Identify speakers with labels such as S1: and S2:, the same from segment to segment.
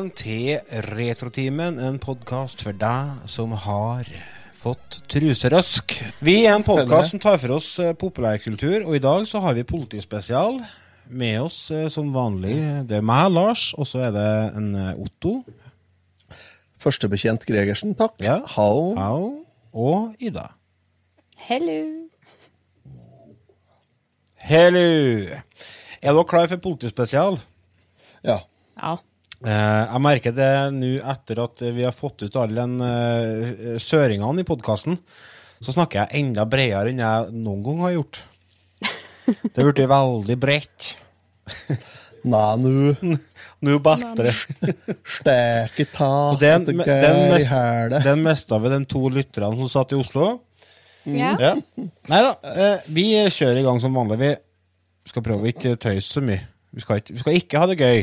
S1: Velkommen til Retrotimen, en podkast for deg som har fått truserøsk. Vi er en podkast som tar for oss eh, populærkultur, og i dag så har vi politispesial. Med oss eh, som vanlig. Det er meg, Lars, og så er det en eh, Otto.
S2: Førstebetjent Gregersen, takk.
S1: Ja.
S2: Hao.
S1: Au, og Ida.
S3: Hello.
S1: Hello! Er dere klar for politispesial?
S2: Ja.
S3: Ja.
S1: Eh, jeg merker det nå etter at vi har fått ut alle den, eh, søringene i podkasten. Så snakker jeg enda bredere enn jeg noen gang har gjort. Det er blitt veldig bredt.
S2: Nei, nu
S1: Nå bedre.
S2: steke ta
S1: Og Den, den, mest, den mista vi de to lytterne som satt i Oslo.
S3: ja.
S1: Ja. Nei da, eh, vi kjører i gang som vanlig. Vi skal prøve å ikke tøyse så mye. Vi skal, ikke, vi skal ikke ha det gøy.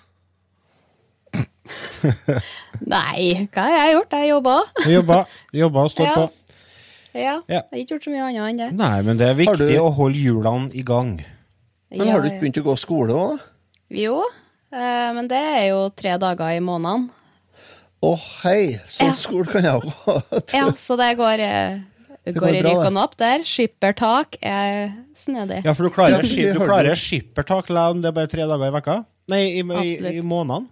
S3: Nei, hva har jeg gjort? Jeg jobba.
S1: Jobba, jobba og står
S3: Ja.
S1: på.
S3: Ja.
S1: Ja.
S3: Jeg har ikke gjort så mye annet enn det.
S1: Nei, men det er viktig
S2: du-
S1: å holde hjulene i gang.
S2: Men har du ikke begynt å gå skole òg?
S3: Jo, eh, men det er jo tre dager i måneden.
S2: Å hei, sånn
S3: Ja.
S2: skole kan jeg òg ha.
S3: Ja, så det går, eh,
S2: Det
S3: går
S2: går
S3: i rykk og napp der. Skippertak er snedig.
S1: Ja, for du klarer,
S2: Ja,
S1: du klarer skippertak selv om det er bare tre dager i vekka? Nei, i, i, i,
S3: i
S1: månedene?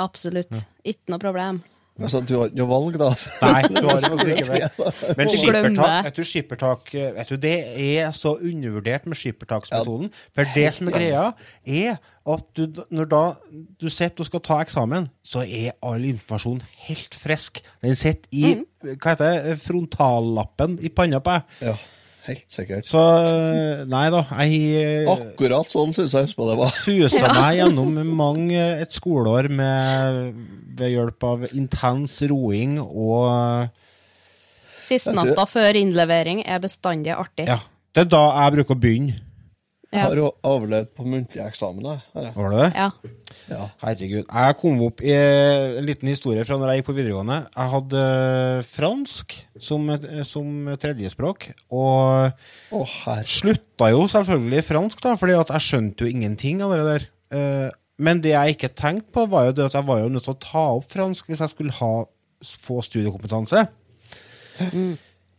S3: Absolutt. Ikke noe problem.
S2: Altså, du har ikke noe valg, da.
S1: Nei, du har faktisk ikke det. Men skippertak, vet du, skippertak eh, vet du, Det er så undervurdert med skippertaksmetoden. For det som er greia, er at du, når da du sitter og skal ta eksamen, så er all informasjon helt frisk. Den sitter i
S3: Mm.
S1: hva heter det, frontallappen i panna på deg.
S2: Ja, helt sikkert.
S1: Så nei da, jeg eh,
S2: Akkurat sånn syns jeg husker på det var.
S1: susa meg gjennom mange, et skoleår med, ved hjelp av intens roing og
S3: Sistnatta før innlevering er bestandig artig.
S1: Ja. Det er da jeg bruker å begynne.
S3: Ja.
S2: Har jo overlevd på muntlig eksamen. jeg, har
S1: du det?
S3: Ja.
S2: Ja.
S1: Herregud. Jeg kom opp i en liten historie fra når jeg gikk på videregående. Jeg hadde eh, fransk som, som tredjespråk, og
S2: oh,
S1: slutta jo selvfølgelig fransk, da, fordi at jeg skjønte jo ingenting av det der. Eh, Men det jeg ikke tenkte på, var jo det at jeg var jo nødt til å ta opp fransk hvis jeg skulle ha, få studiekompetanse.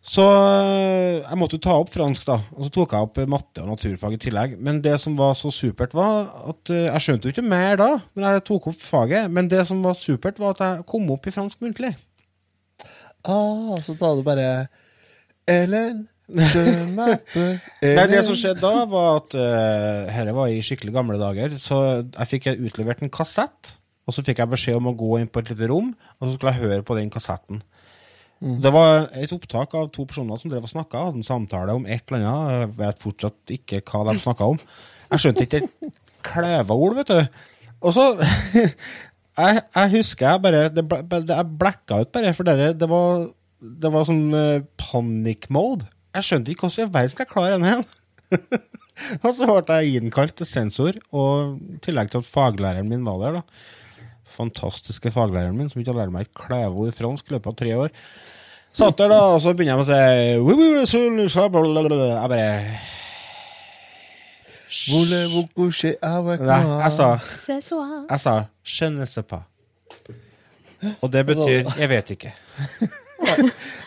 S1: Så øh, jeg måtte jo ta opp fransk, da. Og så tok jeg opp matte og naturfag i tillegg. Men det som var så supert, var at øh, jeg skjønte jo ikke mer da, når jeg tok opp faget. Men det som var supert, var at jeg kom opp i fransk muntlig.
S2: Ah, så da hadde du bare Ellen,
S1: Nei, det som skjedde da, var at uh, Dette var i skikkelig gamle dager. Så jeg fikk utlevert en kassett. Og så fikk jeg beskjed om å gå inn på et lite rom, og så skulle jeg høre på den kassetten. Det var et opptak av to personer som drev og snakka, hadde en samtale om et eller annet. Jeg vet fortsatt ikke hva de snakka om. Jeg skjønte ikke et klævaord, vet du. Og så jeg, jeg husker jeg bare det, det, Jeg blacka ut bare, for det, det var Det var sånn uh, panic mode. Jeg skjønte ikke hvordan i verden skal jeg klare denne igjen. og så ble jeg innkalt til sensor, og i tillegg til at faglæreren min var der, da. Fantastiske faglæreren min, som ikke har lært meg et kløveord fransk i løpet av tre år. Satt der, da, og så begynner jeg med å si «Oui, oui, oui, så- blablabla». Jeg bare Nei, jeg sa Jeg sa 'je ne sais pas'. Og det betyr 'jeg vet ikke'.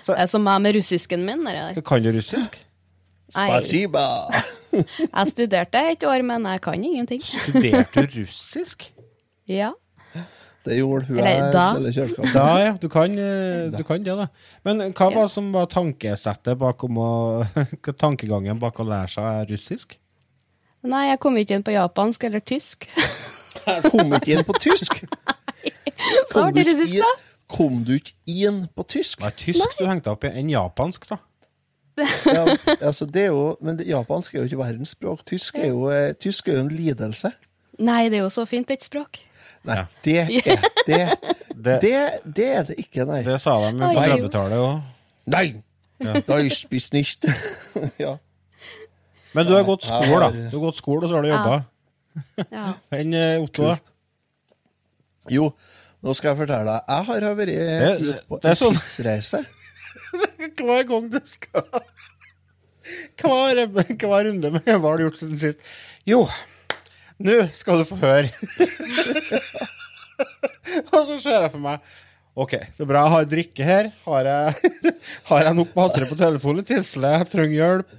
S3: Det er som meg med russisken min. Der.
S1: Kan du russisk?
S2: Spasiba.
S3: jeg studerte et år, men jeg kan ingenting.
S1: Studerte du russisk?
S3: Ja.
S2: Det jord. hun
S3: Eller
S2: her.
S3: da.
S2: Eller.
S1: Da, ja. Du kan, eh, du kan det, da. Men hva var som var tankesettet bakom å Tankegangen bak å lære seg russisk?
S3: Nei, jeg kom ikke inn på japansk eller tysk.
S2: Kom ikke inn på tysk.
S3: Så ble det russisk, da.
S2: Kom du ikke inn på tysk?
S1: Det tysk du hengte opp i? Enn japansk, da?
S2: Ja, altså det er jo, men det, japansk er jo ikke verdensspråk. Tysk er jo, eh, tysk er jo en lidelse.
S3: Nei, det er jo så fint, et språk.
S2: Nei,
S1: Ja.
S2: det er det,
S1: Det-
S2: det, det er det ikke, nei.
S1: Det sa de jo på 30-tallet òg.
S2: Nei! Da ist bis nicht. ja.
S1: Men du har gått skole, da. Du har gått skole, og så har du jobba.
S3: Ja.
S1: Enn eh, Otto, da?
S2: Jo, nå skal jeg fortelle deg. Jeg har vært
S1: Det-
S2: ute på en
S1: sånn-
S2: tidsreise.
S1: Hver gang du skal Hver, hver runde med hva har du gjort siden sist? Jo, nå skal du få høre. Og så ser jeg for meg Ok, så bra. Jeg har drikke her. Har jeg, har jeg nok batterier på telefonen i tilfelle jeg trenger hjelp?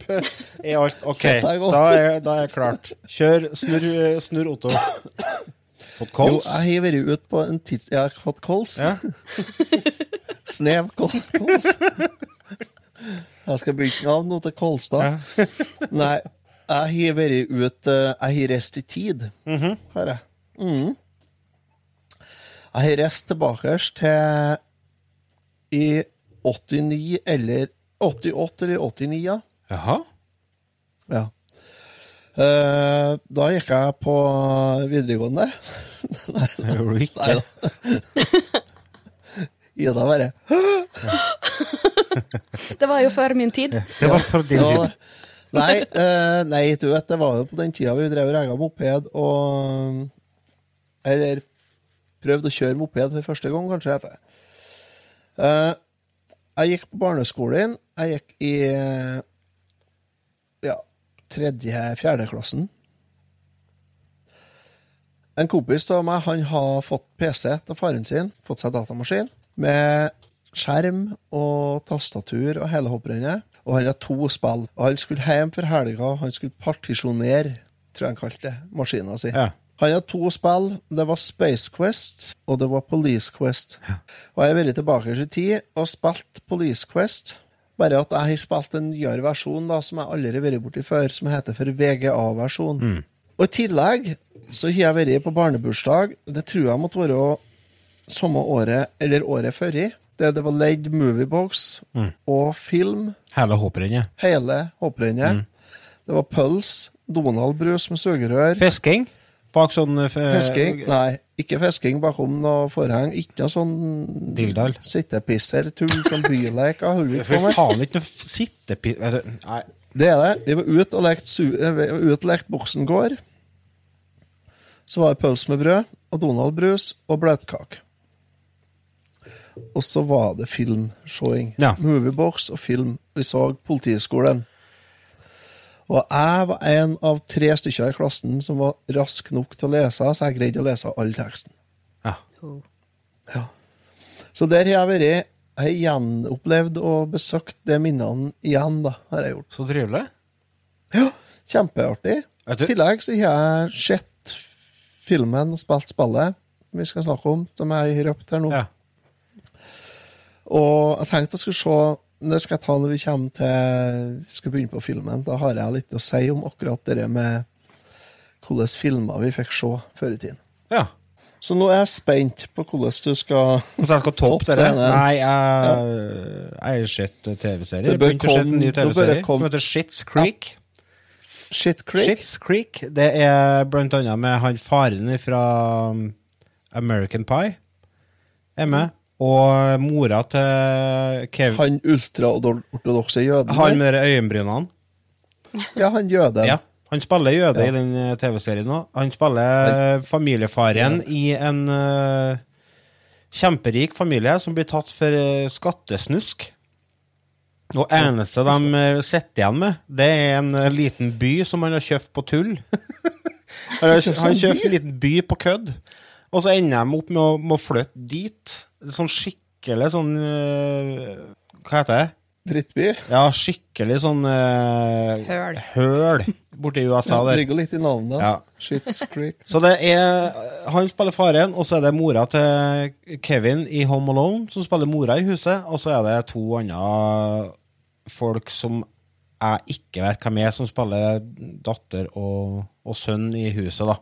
S1: Er alt OK? Da er, da er jeg klart. Kjør. Snurr, snurr Otto. Fått
S2: Jo, jeg har vært ute på en tids... Jeg har fått kols.
S1: Ja.
S2: Snev kol- kols. Jeg skal bytte navn nå til Kolstad. Nei, jeg har vært ute Jeg har reist i tid, har jeg. Mm. Jeg har reist tilbake til i 89 eller 88 eller 89, ja.
S1: Jaha?
S2: ja. Eh, da gikk jeg på videregående.
S1: Det gjorde du ikke.
S2: Nei da. Ida bare
S3: Det var jo før min tid.
S1: Det var før din tid.
S2: Nei, uh, nei, du vet, det var jo på den tida vi drev og regga moped og Eller prøvde å kjøre moped for første gang, kanskje. heter det. Eh, jeg gikk på barneskolen. Jeg gikk i ja, tredje-fjerde klassen. En kompis av meg han har fått PC til faren sin, fått seg datamaskin, med skjerm og tastatur og hele hopprennet. Og han hadde to spill. Og han skulle hjem for helga, han skulle partisjonere, tror jeg han kalte det, maskina si.
S1: Ja.
S2: Han hadde to spill. Det var Space Quest, og det var Police Quest. Og jeg har vært tilbake i tid og spilt Police Quest. Bare at jeg har spilt en nyere versjon da, som jeg aldri har vært borti før, som heter for VGA-versjon. Og i tillegg så har jeg vært på barnebursdag. Det tror jeg måtte være samme året eller året før. Det, det var leid moviebox og film.
S1: Hele hopprennet.
S2: Hele hopprennet. Det var pøls, Donald-brus med sugerør.
S1: Fisking? Bak sånn eh,
S2: Fisking? Nei, ikke fisking bakom noe forheng. Ikke noe sånn
S1: Dildal.
S2: sittepisser, tull som byleker. holder vi på
S1: For
S2: med.
S1: faen ikke noe. Nei.
S2: Det er det. Vi var ute og lekt, boksen eh, ute og lekt Boksengård. Så var det pøls med brød og Donald-brus og bløtkake. Og så var det filmshowing.
S1: Ja.
S2: Moviebox og film. Vi så Politiskolen. Og jeg var en av tre stykker i klassen som var rask nok til å lese, så jeg greide å lese all teksten.
S1: Ja.
S2: Ja. Så der har jeg vært Jeg har gjenopplevd og besøkt de minnene igjen, da, har jeg gjort.
S1: Så trivelig.
S2: Ja, kjempeartig. I tillegg så har jeg sett filmen og spilt spillet vi skal snakke om, som jeg har røpt her nå.
S1: Ja.
S2: Og jeg tenkte jeg skulle se Det skal jeg ta når vi kommer til skal begynne på filmen. Da har jeg litt å si om akkurat det med hvordan filmer vi fikk se før i tiden.
S1: ja.
S2: Så nå er jeg spent på hvordan du skal
S1: Hvordan jeg skal toppe
S2: det?
S1: Nei, jeg, har sett TV-serie.
S2: Det bør
S1: se en ny TV-serie
S2: komme-
S1: som heter Shits Creek.
S2: Shit Creek.
S1: Shits Creek. Det er blant annet med han faren fra um, American Pie er med. Og mora til Kevin
S2: Han ultraortodokse jøden.
S1: Han med de øyenbrynene.
S2: Ja, han jøden.
S1: Ja. Han spiller jøde
S2: Ja.
S1: i den eh, TV-serien òg. Han spiller familiefaren i en uh, kjemperik familie som blir tatt for uh, skattesnusk. Og eneste de sitter igjen med, det er en liten by som han har kjøpt på tull. han har kjøpt en liten by på kødd, og så ender de opp med å, med å flytte dit. Sånn skikkelig sånn eh, Hva heter det?
S2: Drittby.
S1: Ja, skikkelig sånn uh,
S3: Høl.
S1: Høl borti USA
S2: Ja,
S1: der.
S2: ligger litt i navnet.
S1: Ja.
S2: Shits Creek.
S1: Så det er Han spiller faren, og så er det mora til Kevin i Home Alone som spiller mora i huset, og så er det to andre folk som jeg ikke vet hvem er, som spiller datter og, og sønn i huset, da.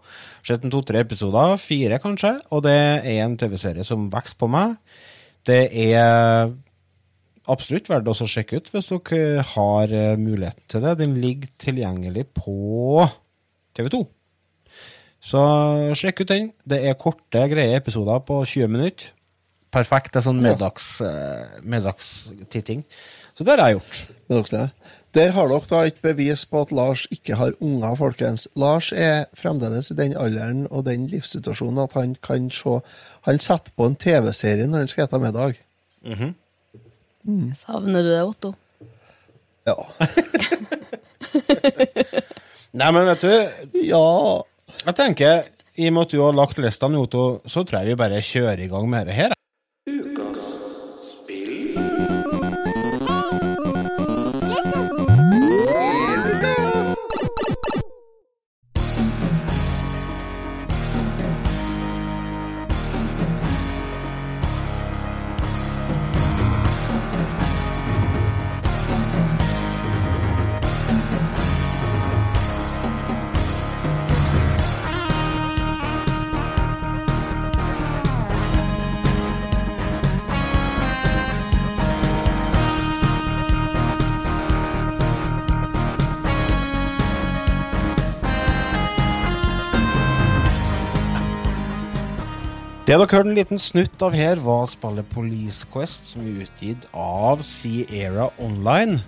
S1: Sett en to-tre episoder, fire kanskje, og det er en TV-serie som vokser på meg. Det er absolutt verdt å sjekke ut hvis dere har eh, muligheten til det. Den ligger tilgjengelig på TV2. Så sjekk ut den. Det er korte, greie episoder på 20 minutter. Perfekt. Det er sånn middags, eh, middagstitting. Så det har jeg gjort.
S2: det. Der har dere da et bevis på at Lars ikke har unger, folkens. Lars er fremdeles i den alderen og den livssituasjonen at han kan se Han setter på en TV-serie når han skal spise middag.
S3: Savner du det, Otto?
S2: Ja.
S1: Nei, men vet du,
S2: ja.
S1: jeg tenker i og med at du har lagt lista nå, Otto, så tror jeg vi bare kjører i gang med det her. Det dere hørte en liten snutt av her, var spillet Police Quest, som er utgitt av Sierra Online.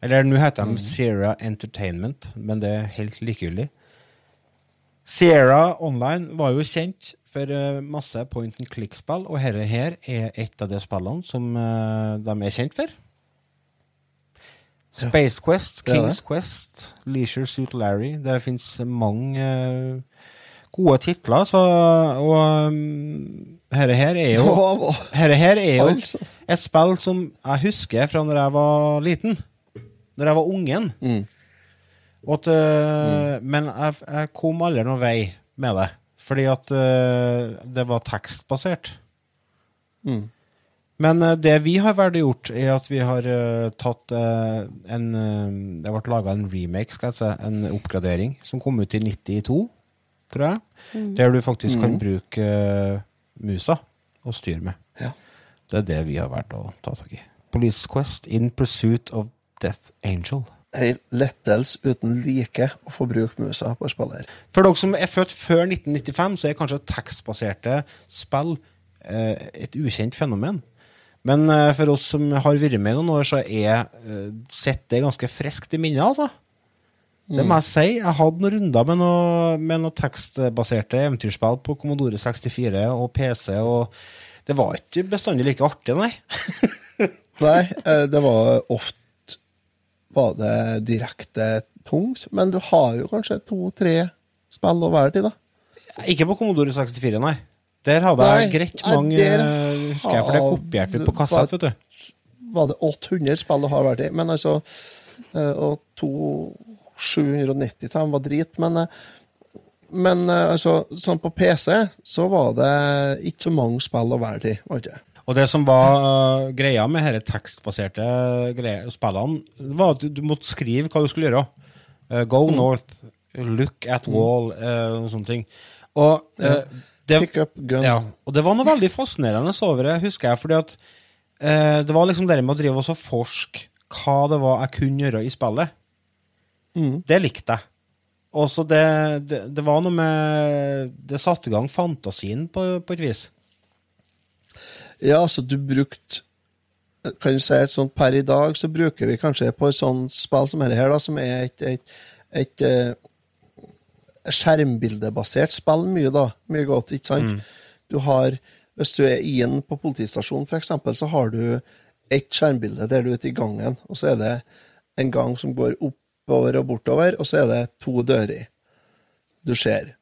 S1: Eller nå heter de Sierra Entertainment, men det er helt likegyldig. Sierra Online var jo kjent for eh, masse point and click-spill, og dette her er et av de spillene som eh, de er kjent for. Space Quest,
S2: det
S1: Kings Quest, Leisure Suit Larry Det fins mange eh, gode titler, så Og um, dette her er jo herre her er jo
S2: Altså.
S1: et spill som jeg husker fra når jeg var liten. Når jeg var ungen.
S2: Mm.
S1: At, uh, mm. Men jeg, jeg kom aldri noen vei med det. Fordi at uh, det var tekstbasert.
S2: Mm.
S1: Men uh, det vi har valgt å gjort, er at vi har tatt en Det ble laga en remake, skal jeg si. En oppgradering, som kom ut i 92, tror jeg. Der du faktisk kan bruke øh, musa og styre med.
S2: Ja.
S1: Det er det vi har valgt å ta tak i. Police Quest in pursuit of Death Angel.
S2: Ei lettelse uten like å få bruke musa på spiller.
S1: For dere som er født før 1995, så er kanskje tekstbaserte spill eh, et ukjent fenomen. Men eh, for oss som har vært med noen år, så er sett sitter det ganske friskt i minnet, altså. Det må jeg si. Jeg hadde noen runder med noen noe tekstbaserte eventyrspill på Commodore 64 og PC, og det var ikke bestandig like artig, nei.
S2: Nei, eh, det var ofte var det direkte tungt, men du har jo kanskje to-tre spill å være til, da.
S1: Ikke på Commodore 64, nei. Der hadde
S2: Nei,
S1: jeg greit mange,
S2: der
S1: eh, husker jeg, for det
S2: har-
S1: kopierte vi på kassett, vet du.
S2: Var det 800 spill å ha vært i, men altså eh, Og to 790 av dem var drit, men eh, men eh, altså, sånn på PC så var det ikke så mange spill å velge ikke?
S1: Og det som var uh, greia med disse tekstbaserte spillene, var at du, måtte skrive hva du skulle gjøre. Uh, go
S2: Mm.
S1: north, look at wall, uh, og sånne ting. Og, det,
S2: Pick up gun.
S1: ja, og det var noe veldig fascinerende over det, husker jeg, fordi at det var liksom det med å drive og så forske hva det var jeg kunne gjøre i spillet.
S2: Mm.
S1: Det likte jeg. Og så det, det, det var noe med Det satte i gang fantasien på, på et vis.
S2: Ja, altså du brukte Kan du si et sånt per i dag, så bruker vi kanskje på et sånt spill som dette her, da, som er et, et, et, et skjermbildebasert spill mye, da. Mye godt, ikke sant? Du har Hvis du er inn på politistasjonen, eksempel, så har du ett skjermbilde der du er ute i gangen, og så er det en gang som går oppover og bortover, og så er det to dører du ser.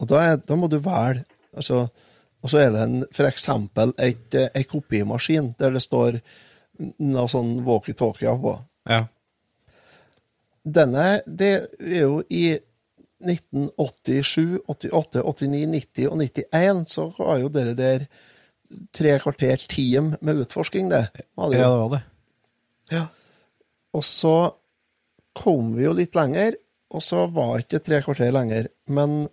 S2: Og da, er, da må du velge altså, Og så er det en, for eksempel et, eh, ei kopimaskin der det står noe sånn walkietalkie på.
S1: Ja.
S2: Denne det er jo i 1987, 88, 89, 90 og 91 så var jo dere der tre kvarter team med utforsking, det.
S1: Ja, det var det.
S2: Ja. Og så kom vi jo litt lenger, og så var ikke tre kvarter lenger. Men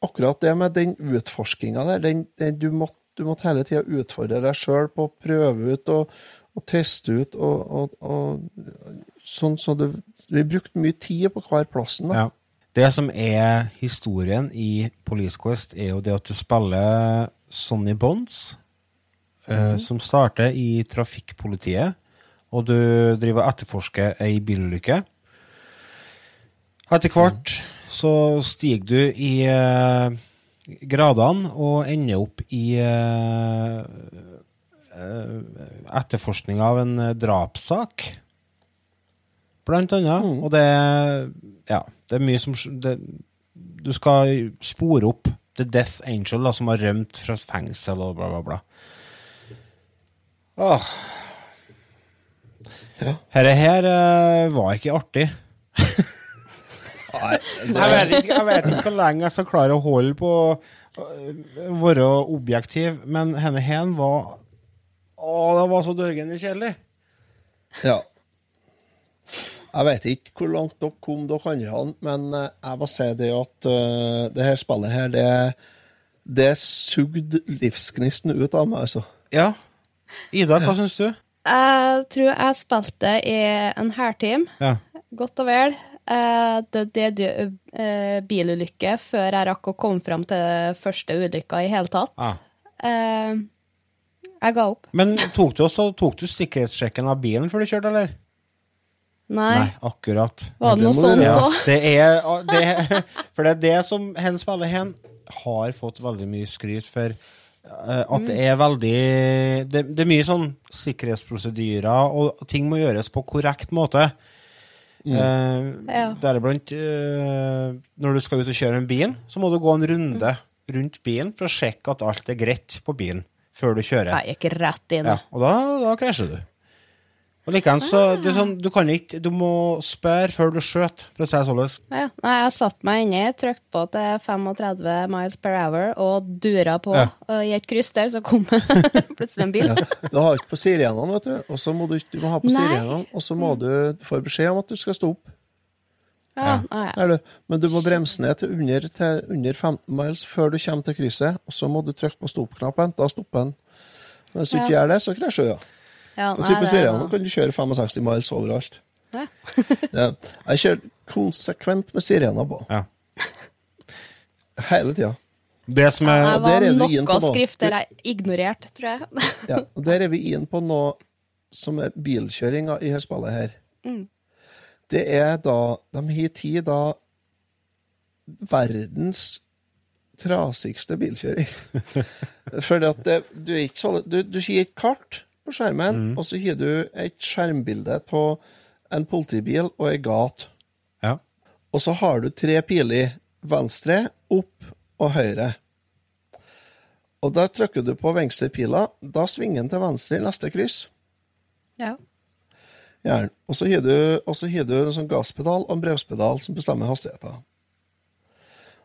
S2: akkurat det med den utforskinga der, den, den, du, måtte, du måtte hele tida utfordre deg sjøl på å prøve ut og, og teste ut og, og, og sånn så det, Vi brukte mye tid på hver plassen. da.
S1: Ja. Det som er historien i Police Quest, er jo det at du spiller Sonny Bonds, eh, som starter i trafikkpolitiet, og du driver og etterforsker ei bilulykke. Etter hvert så stiger du i eh, gradene og ender opp i eh, eh, etterforskning av en eh, drapssak, blant annet. Og det, ja, det er mye som det, Du skal spore opp The Death Angel, da, som har rømt fra fengsel og bla, bla, bla. Åh.
S2: Ja.
S1: Dette her uh, var ikke artig.
S2: Nei,
S1: Jeg vet, ikke, jeg vet ikke hvor lenge jeg skal klare å holde på å være objektiv, men henne her var Å, det var så dørgende kjedelig.
S2: Ja. Jeg vet ikke hvor langt dere kom, dere andre, men eh, jeg må si det at uh, det her spillet her, det, det sugde livsgnisten ut av meg, altså.
S1: Ja. Ida, hva syns du?
S3: Jeg tror jeg spilte i en hærteam,
S1: Ja.
S3: godt og vel. Eh, Det døde eh, bilulykke før jeg rakk å komme fram til første ulykka i hele tatt.
S1: Ah.
S3: Jeg ga opp.
S1: Men tok du også tok du sikkerhetssjekken av bilen før du kjørte, eller?
S3: Nei.
S1: akkurat.
S3: Var det
S2: det
S3: noe sånt
S1: Ja, det er, det For det er det som hen spiller hen har fått veldig mye skryt for. Eh, At det er veldig det, det er mye sånn sikkerhetsprosedyrer, og ting må gjøres på korrekt måte. Eh,
S3: Ja.
S1: Deriblant eh, når du skal ut og kjøre en bil, så må du gå en runde rundt bilen for å sjekke at alt er greit på bilen før du kjører.
S3: Jeg gikk rett inn.
S1: Ja, og da, da krasjer du. Og likeens så det er sånn, du kan ikke Du må spørre før du skjøter, for å si det sånn.
S3: Ja. Nei, jeg satte meg inni, trykte på til 35 miles per hour og dura på.
S1: Ja.
S3: Og i et kryss der så kom plutselig en bil.
S2: Ja. Du har ikke på sirenene, vet du. Og så må du, du må ha på sirenene, og så må du du får beskjed om at du skal stå opp.
S3: Ja, ja.
S2: Er du? Men du må bremse ned til under, til under 15 miles før du kommer til krysset, og så må du trykke på stoppknappen. Da stopper den. Men hvis du ikke gjør det, så krasjer du. Ja.
S3: Ja
S2: Og
S3: nei,
S2: type
S3: det Nå
S2: kan du kjøre 65 miles overalt.
S3: Ja.
S2: Ja. Jeg kjører konsekvent med sirener på.
S1: Ja.
S2: Hele tida.
S1: Det som er
S3: ja,
S2: og
S3: var
S2: er
S3: noen skrifter jeg ignorerte, tror jeg.
S2: Ja. Og der er vi inn på noe som er bilkjøringa i dette spillet her. Det er da De har tid da verdens trasigste bilkjøring. Fordi at det, du, er ikke så, du, du sier et kart på skjermen, og så har du et skjermbilde på en politibil og ei gate.
S1: Ja.
S2: Og så har du tre piler. Venstre, opp og høyre. Og da trykker du på venstrepila. Da svinger den til venstre i neste kryss.
S3: Ja.
S2: Gjerne. Og så har du, og så har du en sånn gasspedal og en bremspedal som bestemmer hastigheten.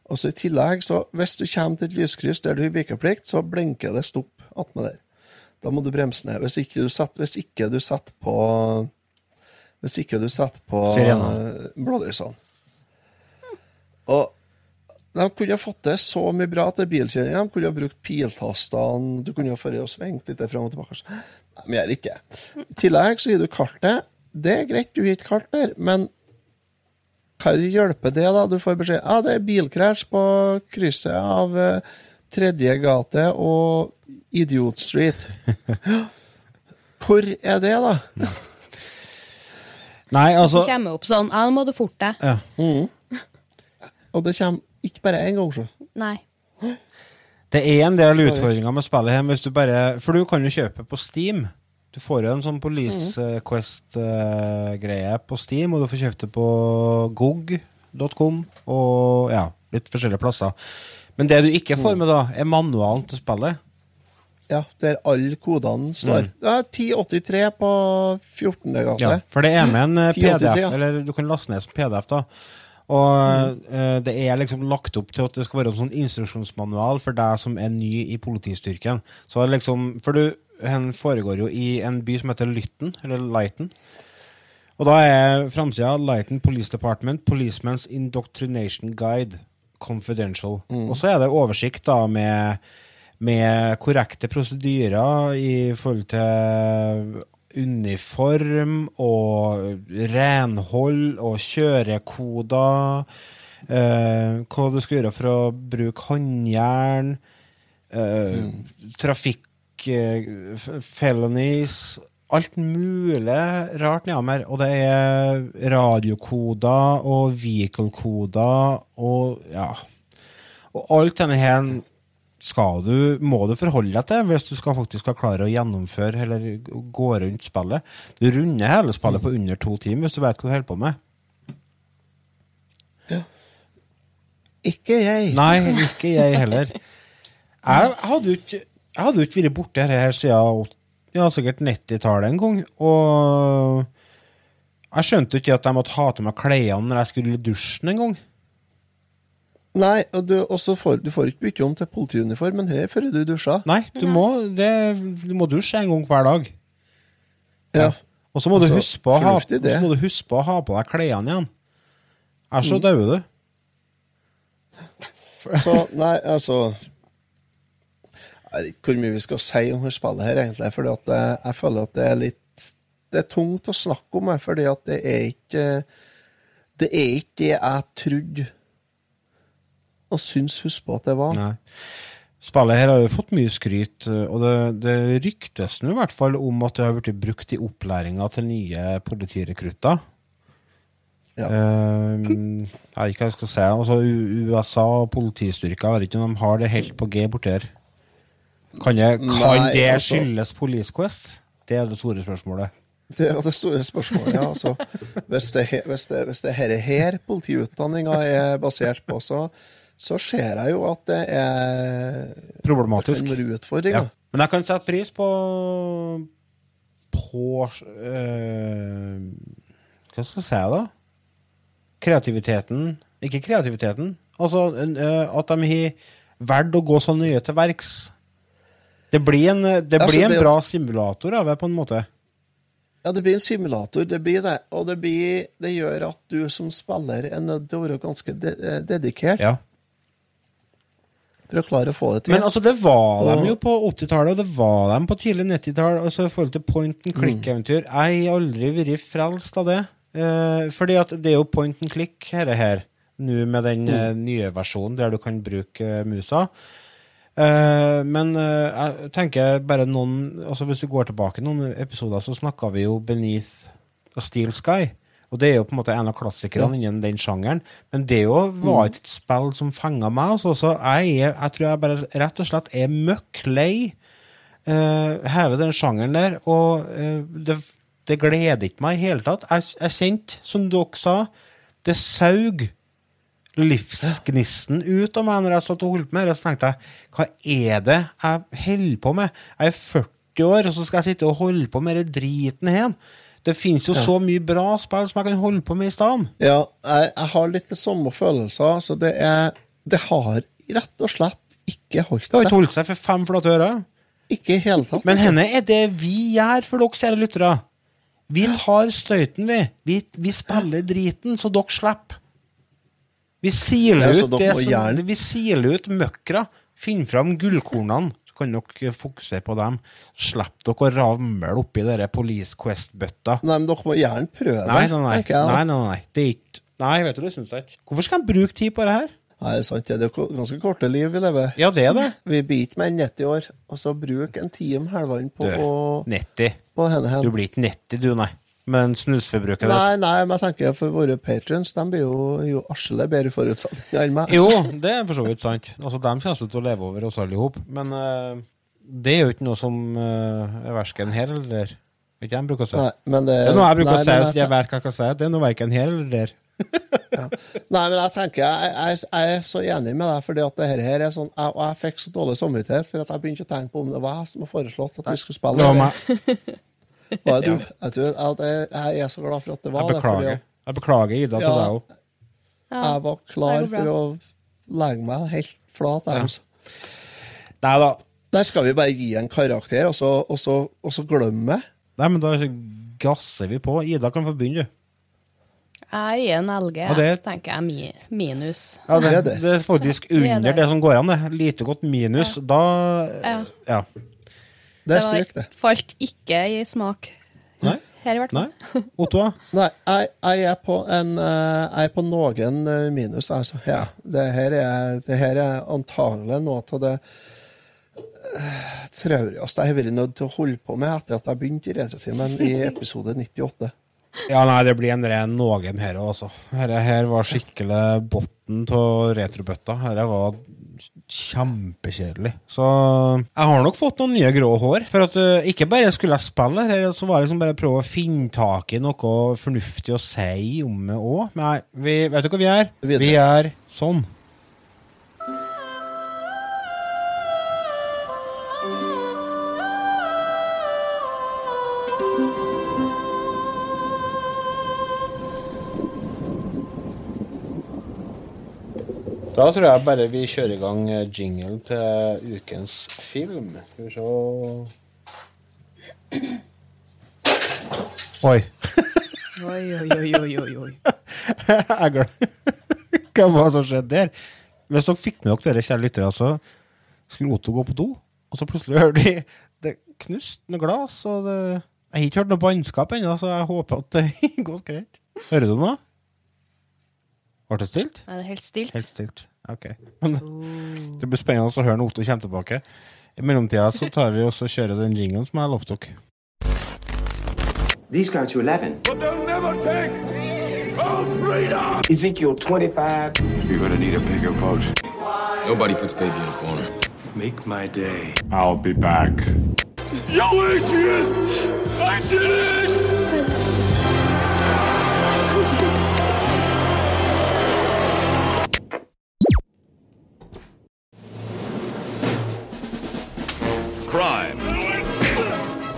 S2: Og så I tillegg, så hvis du kommer til et lyskryss der du har vikeplikt, så blinker det stopp attmed der. Da må du bremse ned. Hvis ikke du setter, hvis ikke du setter på Hvis ikke du setter på eh, blålysene. Og de kunne ha fått til så mye bra til bilkjøringa. De kunne ha brukt piltastene, du kunne ha fått og svingt litt fram og tilbake. Nei, men gjør ikke. I tillegg så gir du kartet. Det er greit, du gir et kart der, men hva hjelper det, da? Du får beskjed ja, det er bilkrasj på krysset av eh, Tredje gate og Idiot Street. Hvor er det, da?
S1: Nei, altså Det
S3: kommer opp sånn Ja, nå må du forte deg.
S1: ja.
S2: Og det kommer ikke bare én gang, så.
S3: Nei.
S1: Det er en del utfordringer med spillet her, hvis du bare For du kan jo kjøpe på Steam. Du får jo en sånn Police Quest-greie på Steam, og du får kjøpt det på gog.com og ja, litt forskjellige plasser. Men det du ikke får med, da, er manualen til spillet.
S2: Ja, der alle kodene står. Det er 1083 på 14. gate.
S1: Ja, for det er med en PDF,
S2: 1083,
S1: PDF,
S2: ja.
S1: eller du kan laste ned som PDF, da. Og mm. det er liksom lagt opp til at det skal være en sånn instruksjonsmanual for deg som er ny i politistyrken. Så det er liksom, For du, den foregår jo i en by som heter Lytten, eller Lighten. Og da er framsida Lighten Police Department, Policeman's Indoctrination Guide, Confidential. Og så er det oversikt da med, med korrekte prosedyrer i forhold til uniform og renhold og kjørekoder. eh, hva du skal gjøre for å bruke håndjern, eh, trafikk, eh, felonies Alt mulig rart nedom her. Og det er radiokoder og vehicle-koder og ja. Og alt denne her skal du, må du forholde deg til hvis du skal faktisk skal klare å gjennomføre eller gå rundt spillet. Du runder hele spillet på under to timer hvis du vet hva du holder på med.
S2: Ikke jeg.
S1: Nei, ikke jeg heller. Jeg hadde jo ikke, jeg hadde ikke vært borte her, her siden ja, sikkert 90-tallet en gang. Og jeg skjønte ikke at jeg måtte ha til meg klærne når jeg skulle i dusjen en gang.
S2: Nei, og du, også får, du får ikke bytte om til politiuniformen her før du dusjer.
S1: Nei, du må, det, du må dusje en gang hver dag.
S2: Ja.
S1: Og så må, du
S2: Altså,
S1: ha- må du huske på å ha på deg klærne igjen. Ellers
S2: Mm.
S1: så dauer du.
S2: Så, nei, altså vet ikke hvor mye vi skal si om dette spillet her, egentlig. Fordi at jeg, jeg føler at det er litt Det er tungt å snakke om, her fordi at det er ikke Det er ikke det jeg trodde og syns husk på at det var.
S1: Nei. Spillet her har jo fått mye skryt, og det, det ryktes nå i hvert fall om at det har blitt brukt i opplæringa til nye politirekrutter.
S2: Ja.
S1: Uh, jeg vet ikke hva jeg skal si. Altså, USA og politistyrker, jeg vet ikke om de har det helt på G borti her. Kan det, kan
S2: Nei,
S1: det
S2: altså-
S1: skyldes Police Quest? Det er det store spørsmålet.
S2: Det er det store spørsmålet. ja. Altså, hvis, det, hvis, det, hvis det her, her politiutdanninga er basert på, så, så ser jeg jo at det er Det
S1: Problematisk.
S2: kan være utfordringer.
S1: Ja. Men jeg kan sette pris på På øh, Hva skal jeg si, da? Kreativiteten. Ikke kreativiteten. Altså øh, at de har valgt å gå så nøye til verks. Det blir en, det
S2: Altså,
S1: blir en
S2: det
S1: bra simulator av det, på en måte.
S2: Ja, det blir en simulator, det blir det. Og det, blir, det gjør at du som spiller er nødt til å være ganske de eh, dedikert
S1: Ja.
S2: for å klare å få det til.
S1: Men altså, det var
S2: Og-
S1: de jo på 80-tallet, og det var de på tidlig 90-tall. Altså, I forhold til point and click-eventyr. Jeg har aldri vært frelst av det. Eh, fordi at det er jo point and click, dette her, nå med den mm. nye versjonen der du kan bruke eh, musa. Eh, men eh, jeg tenker bare noen altså Hvis vi går tilbake noen episoder, så snakka vi jo Beneath og Steel Sky. Og det er jo på en måte en av klassikerne innen den sjangeren. Men det jo var ikke et spill som fenga meg. Altså, så jeg, er, jeg tror jeg bare rett og slett er møkk lei uh, hele den sjangeren der. Og uh, det, det gleder ikke meg i hele tatt. Jeg, jeg kjente, som dere sa, det saug livsgnisten ut av meg når jeg satt og holdt på med det. Så tenkte jeg, hva er det jeg holder på med? Jeg er 40 år, og så skal jeg sitte og holde på med den driten her. Det finnes jo så mye bra spill som jeg kan holde på med i stedet.
S2: Ja, jeg, jeg har litt det samme følelser. Så det er Det har rett og slett ikke holdt seg.
S1: Det har ikke holdt seg for fem flate øre.
S2: Ikke i hele tatt.
S1: Men henne er det vi gjør for dere, kjære lyttere. Vi tar støyten, vi. Vi, vi spiller driten, så dere slipper. Vi siler ut det som, Vi siler ut møkra. Finn fram gullkornene. Så kan dere fokusere på dem. Slipp dere å ramle oppi dere Police Quest-bøtta.
S2: Nei, men dere må gjerne prøve
S1: Nei, nei, nei.
S2: Okay,
S1: nei, nei, nei. Det er ikke Nei, vet du, det syns jeg ikke. Hvorfor skal jeg bruke tid på det her?
S2: Nei, det er sant. Det er ganske korte liv vi lever.
S1: Ja, det er det.
S2: Vi blir ikke mer enn 90 år. Og så bruk en time halvannen på,
S1: Du,
S2: å-
S1: 90.
S2: på henne her.
S1: Du blir ikke 90, du, nei. Men snusforbruket
S2: Nei, nei, men jeg tenker for våre patrons, de blir jo, jo arsle bedre forutsetninger enn meg.
S1: Jo, det er for så vidt sant. Altså, De kommer til å leve over oss alle sammen. Men uh, det er jo ikke noe som uh, er verken her eller der. Vet ikke jeg bruker å si.
S2: Nei, men det,
S1: Det er noe jeg bruker
S2: nei,
S1: å si hvis jeg vet hva jeg skal si. Det er noe verken her eller der.
S2: Nei, men jeg tenker, jeg, jeg, jeg er så enig med deg, fordi at det her, her er sånn jeg, Og jeg fikk så dårlig samvittighet for at jeg begynte å tenke på om det var jeg som har foreslått at vi skulle spille.
S1: Det var meg.
S2: Var det du? Jeg, tror, at jeg, jeg er så glad for at det var
S1: Jeg
S2: det. at
S1: Jeg beklager, Ida, til
S2: Ja.
S1: deg òg.
S2: jeg var klar for å legge meg helt flat der. altså.
S1: Nei da.
S2: Der skal vi bare gi en karakter, og så, og så, og så glemme.
S1: Nei, men da gasser vi på. Ida kan få begynne, du.
S3: Jeg gir en LG,
S1: Ja, det-
S3: tenker jeg. Mi, minus.
S1: Ja, det,
S2: Det er det.
S1: det er faktisk
S3: er
S1: under
S3: det.
S1: det som går an. det. Lite godt minus. Da
S3: Ja.
S1: Ja.
S2: er
S3: var-
S2: det. det.
S3: falt ikke i smak.
S1: Nei?
S3: her, i hvert
S1: Nei?
S3: fall.
S1: Otto.
S2: Nei, jeg, jeg er på en eh, Jeg er på noen eh, minus, altså. Ja. Det, her er, det her er antagelig noe av det eh, traurigste jeg har vært nødt til å holde på med etter at jeg begynte i Retrotimen i episode 98.
S1: Ja, nei, det blir en ren noen her òg, altså. Dette her var skikkelig bunnen av retrobøtta. Dette var kjempekjedelig. Så jeg har nok fått noen nye grå hår. For at uh, ikke bare skulle jeg spille her, så var det liksom bare å prøve å finne tak i noe fornuftig å si om det òg. Nei, vi, vet du hva vi er? Vi er sånn. Da tror jeg bare vi kjører i gang eh, jingle til ukens film. Skal vi se Oi.
S3: Oi, oi, oi, oi, oi.
S1: Jeg glemte Hva var det som skjedde der? Hvis dere fikk med dere, kjære lyttere, så skulle Otto gå på do, og så plutselig hører de det knust noe glass, og det Jeg har ikke hørt noe bannskap ennå, så jeg håper at det går greit. Hører du noe? Ble det stilt?
S3: Nei, det er helt stilt?
S1: Helt stilt. Ok. Men det blir spennende å høre når Otto kommer tilbake. I mellomtida så tar vi også og kjører den jinglen som jeg lovte dere.
S4: These go to 11.
S5: But they'll never take our freedom!
S4: Ezekiel 25.
S5: You're gonna need a bigger boat.
S6: Nobody puts baby in a corner.
S5: Make my day. I'll be back. Yo, Adrian! I did it!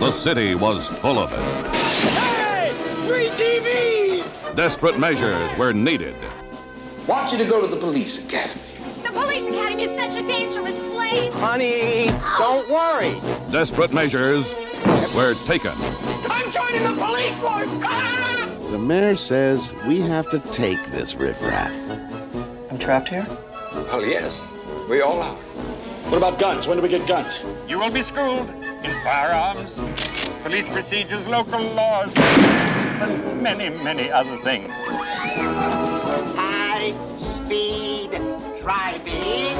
S7: The city was full of it.
S8: Hey! Free TV!
S7: Desperate measures were needed.
S4: Want you to go to the police academy.
S9: The police academy is such a dangerous place.
S8: Honey, don't worry.
S7: Desperate measures were taken.
S8: I'm joining the police force! Ah!
S10: The mayor says we have to take this riffraff.
S4: I'm trapped here? Oh, yes. We all are.
S11: What about guns? When do we get guns? You will be schooled in firearms, police procedures, local laws, and many, many other things.
S8: High speed driving.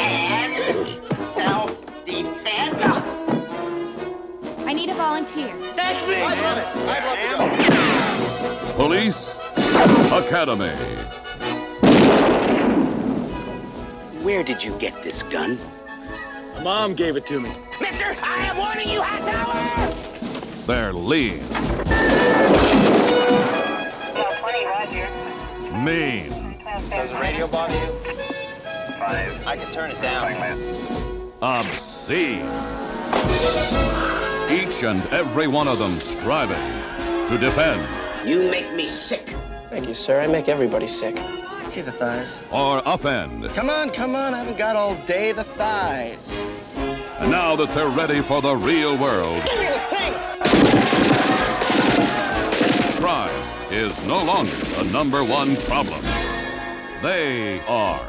S8: And self defense.
S9: I need a volunteer.
S8: That's me! I'd love it. I'd love to go.
S7: Police Academy.
S10: Where did you get this gun?
S11: My mom gave it to me.
S8: Mister, I am warning you, hot tower!
S7: They're lean, mean,
S8: Does the radio bother you? Five. I can turn it down.
S7: obscene. Each and every one of them striving to defend
S8: You make me sick. Thank you, sir. I make everybody sick. See the thighs.
S7: or offend.
S8: Come on, come on. I haven't got all day. The thighs.
S7: And now that they're ready for the real world,
S8: Give me the thing!
S7: crime is no longer the number one problem. They are.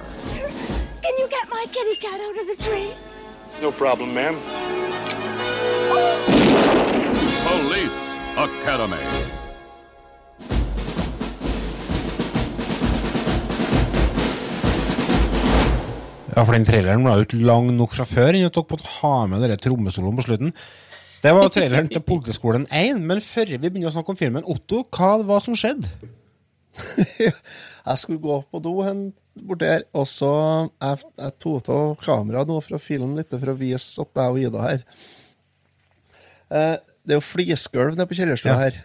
S9: Can you get my kitty cat out of the tree?
S11: No problem, ma'am.
S7: Police Academy.
S1: Ja, for den traileren var jo ikke lang nok fra før enn at dere måtte ha med dere trommesoloen på slutten. Det var traileren til Politiskolen 1, men før vi begynner å snakke om filmen, Otto, hva var som skjedde?
S2: Jeg skulle gå på do hen bort der, og så jeg, jeg tok av kameraet nå for å filme litt, for å vise at jeg og Ida her. Eh, det er jo flisgulv nede på kjellerstua
S1: Ja.
S2: her.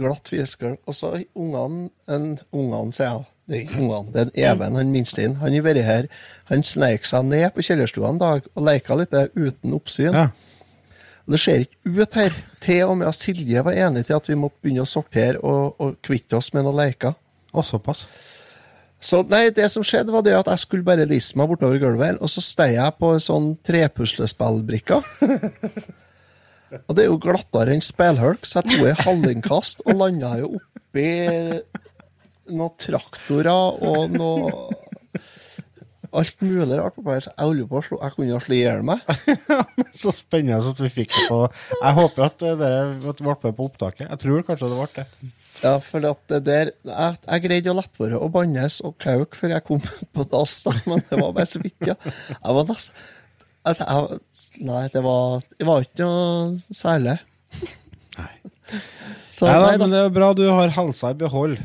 S2: Glatt flisgulv. Og så ungene en, Ungene, sier jeg. Det er ikke ungene, det er Even, han minste inn. Han har vært her. Han sneik seg ned på kjellerstua en dag og leka litt der uten oppsyn.
S1: Ja.
S2: Det ser ikke ut her. Til og med Silje var enig til at vi måtte begynne å sortere og, og kvitte oss med noen leker.
S1: Og såpass.
S2: Så nei, det som skjedde var det at jeg skulle bare liste meg bortover gulvet, og så steg jeg på en sånn trepuslespillbrikke. og det er jo glattere enn spillhulk, så jeg tok et halvinnkast og landa jo oppi noen traktorer og noe alt mulig rart på plass. Jeg holder på å slå Jeg kunne ha slått i hjel meg.
S1: Så spennende at vi fikk det på Jeg håper at det ble med på opptaket. Jeg tror kanskje det ble det.
S2: Ja, for det der Jeg, jeg greide å la være å bannes og kauke før jeg kom på dass, da, men det var bare så vidt, ja. Jeg var jeg, Nei, det var, det var ikke noe særlig. Så,
S1: Nei da,
S2: nei da.
S1: men det er bra du har helsa i behold.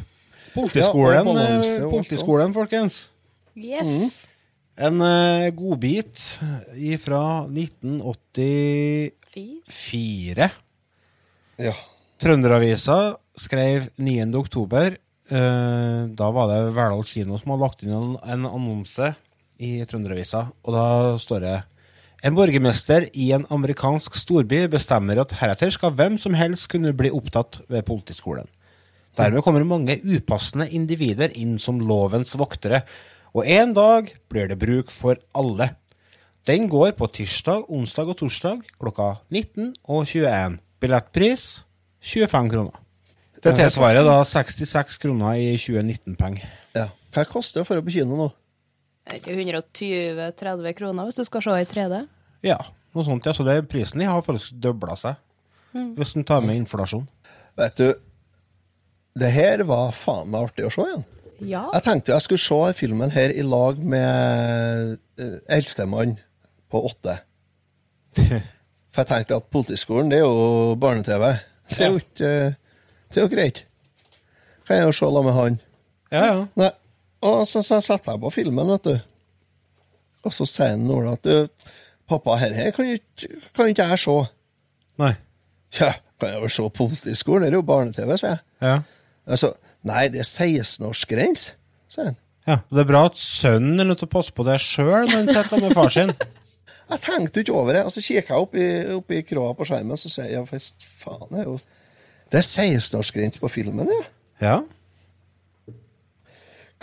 S1: Politiskolen,
S2: Ja,
S1: eh, politiskolen folkens.
S3: Yes.
S1: En uh, godbit fra 1984.
S2: Ja.
S1: Trønderavisa skrev 9. oktober. eh, da var det Verdal kino som hadde lagt inn en, en annonse i Trønderavisa, og da står det en borgermester i en amerikansk storby bestemmer at heretter skal hvem som helst kunne bli opptatt ved politiskolen. Dermed kommer mange upassende individer inn som lovens voktere, og en dag blir det bruk for alle. Den går på tirsdag, onsdag og torsdag klokka 19 og 21. Billettpris 25 kroner. Det tilsvarer da 66 kroner i 2019-penger.
S2: Ja. Hva koster det for å på kino nå?
S3: Er 120-30 kroner hvis du skal se i 3D?
S1: Ja, noe sånt. Ja. Så det, prisen har faktisk dobla seg,
S3: Mm.
S1: hvis en tar med inflasjon.
S2: Vet du, det her var faen meg artig å se igjen.
S3: Ja.
S2: Jeg tenkte jeg skulle se filmen her i lag med eh, eldstemann på åtte. For jeg tenkte at Politiskolen, det er jo barne-TV. Det er jo ikke Det er jo greit. Kan jeg jo se sammen med han.
S1: Ja, ja.
S2: Nei. Og så, så setter jeg på filmen, vet du. Og så sier han Ola at du, pappa, her, her kan ikke kan ikke jeg se.
S1: Nei.
S2: Ja, kan jeg vel se Politiskolen? Det er jo barne-TV, sier jeg.
S1: Ja.
S2: Altså, nei, det er 16-årsgrense, sier han.
S1: ja. Det er bra at sønnen er nødt til å passe på det sjøl når han sitter med far sin.
S2: Jeg tenkte ikke over det, og så kikker jeg opp i, opp i kroa på skjermen, så sier jeg ja, fest, faen, det er jo Det er 16-årsgrense på filmen, ja.
S1: Ja.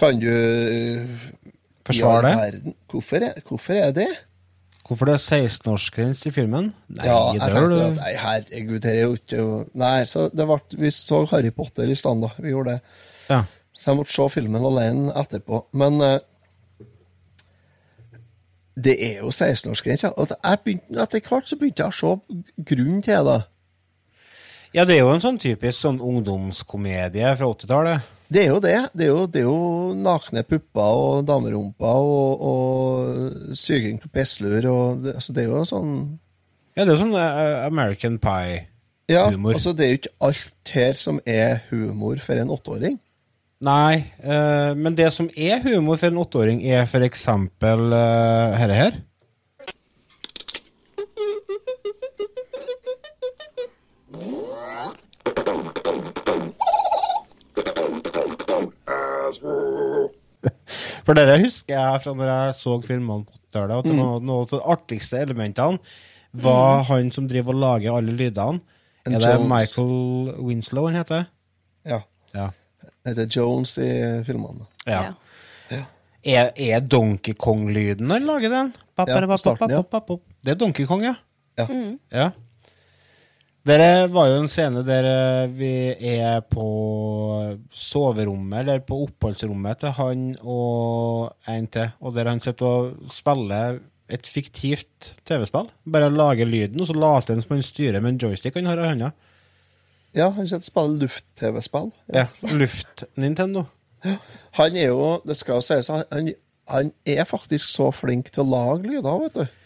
S2: Kan du uh,
S1: Forsvar det?
S2: verden- Hvorfor er, hvorfor er det?
S1: Hvorfor det er 16-årsgrense i filmen? Nei,
S2: ja, jeg tenkte at nei, herregud, det er jo ikke Nei, så det ble, vi så Harry Potter i stand, da. Vi gjorde det.
S1: Ja.
S2: Så jeg måtte se filmen alene etterpå. Men eh, det er jo 16-årsgrense. Og Etter hvert så begynte jeg å se grunnen til det.
S1: Ja, det er jo en sånn typisk sånn ungdomskomedie fra 80-tallet.
S2: Det er jo det. Det er jo, det er jo nakne pupper og damerumper og, og suging på pisslur og det, altså det er jo sånn
S1: Ja, det er sånn eh, American Pie-humor.
S2: Ja, altså det er jo ikke alt her som er humor for en åtteåring.
S1: Nei, eh, men det som er humor for en åtteåring, er for eksempel uh, herre her. For dere husker jeg fra når jeg så filmene på 80-tallet, at det
S2: Mm.
S1: var noe av de artigste elementene var han som driver og lager alle lydene. Er det Michael Winslow han heter?
S2: Ja.
S1: Ja.
S2: Det heter Jones i filmene.
S1: Ja. Er, er Donkey Kong-lyden han lager den?
S2: Ja, på starten, ja.
S1: Det er Donkey Kong, ja.
S2: Ja.
S1: ja. Dere var jo en scene der eh, vi er på soverommet, eller på oppholdsrommet til han og en til, og der han sitter og spiller et fiktivt TV-spill. Bare lager lyden, og så later han som han styrer med en joystick han har i hånda.
S2: Ja, han sitter og spiller luft-TV-spill.
S1: Ja. Luft-Nintendo.
S2: Han er jo, det skal jo sies, han, han er faktisk så flink til å lage lyder, vet du.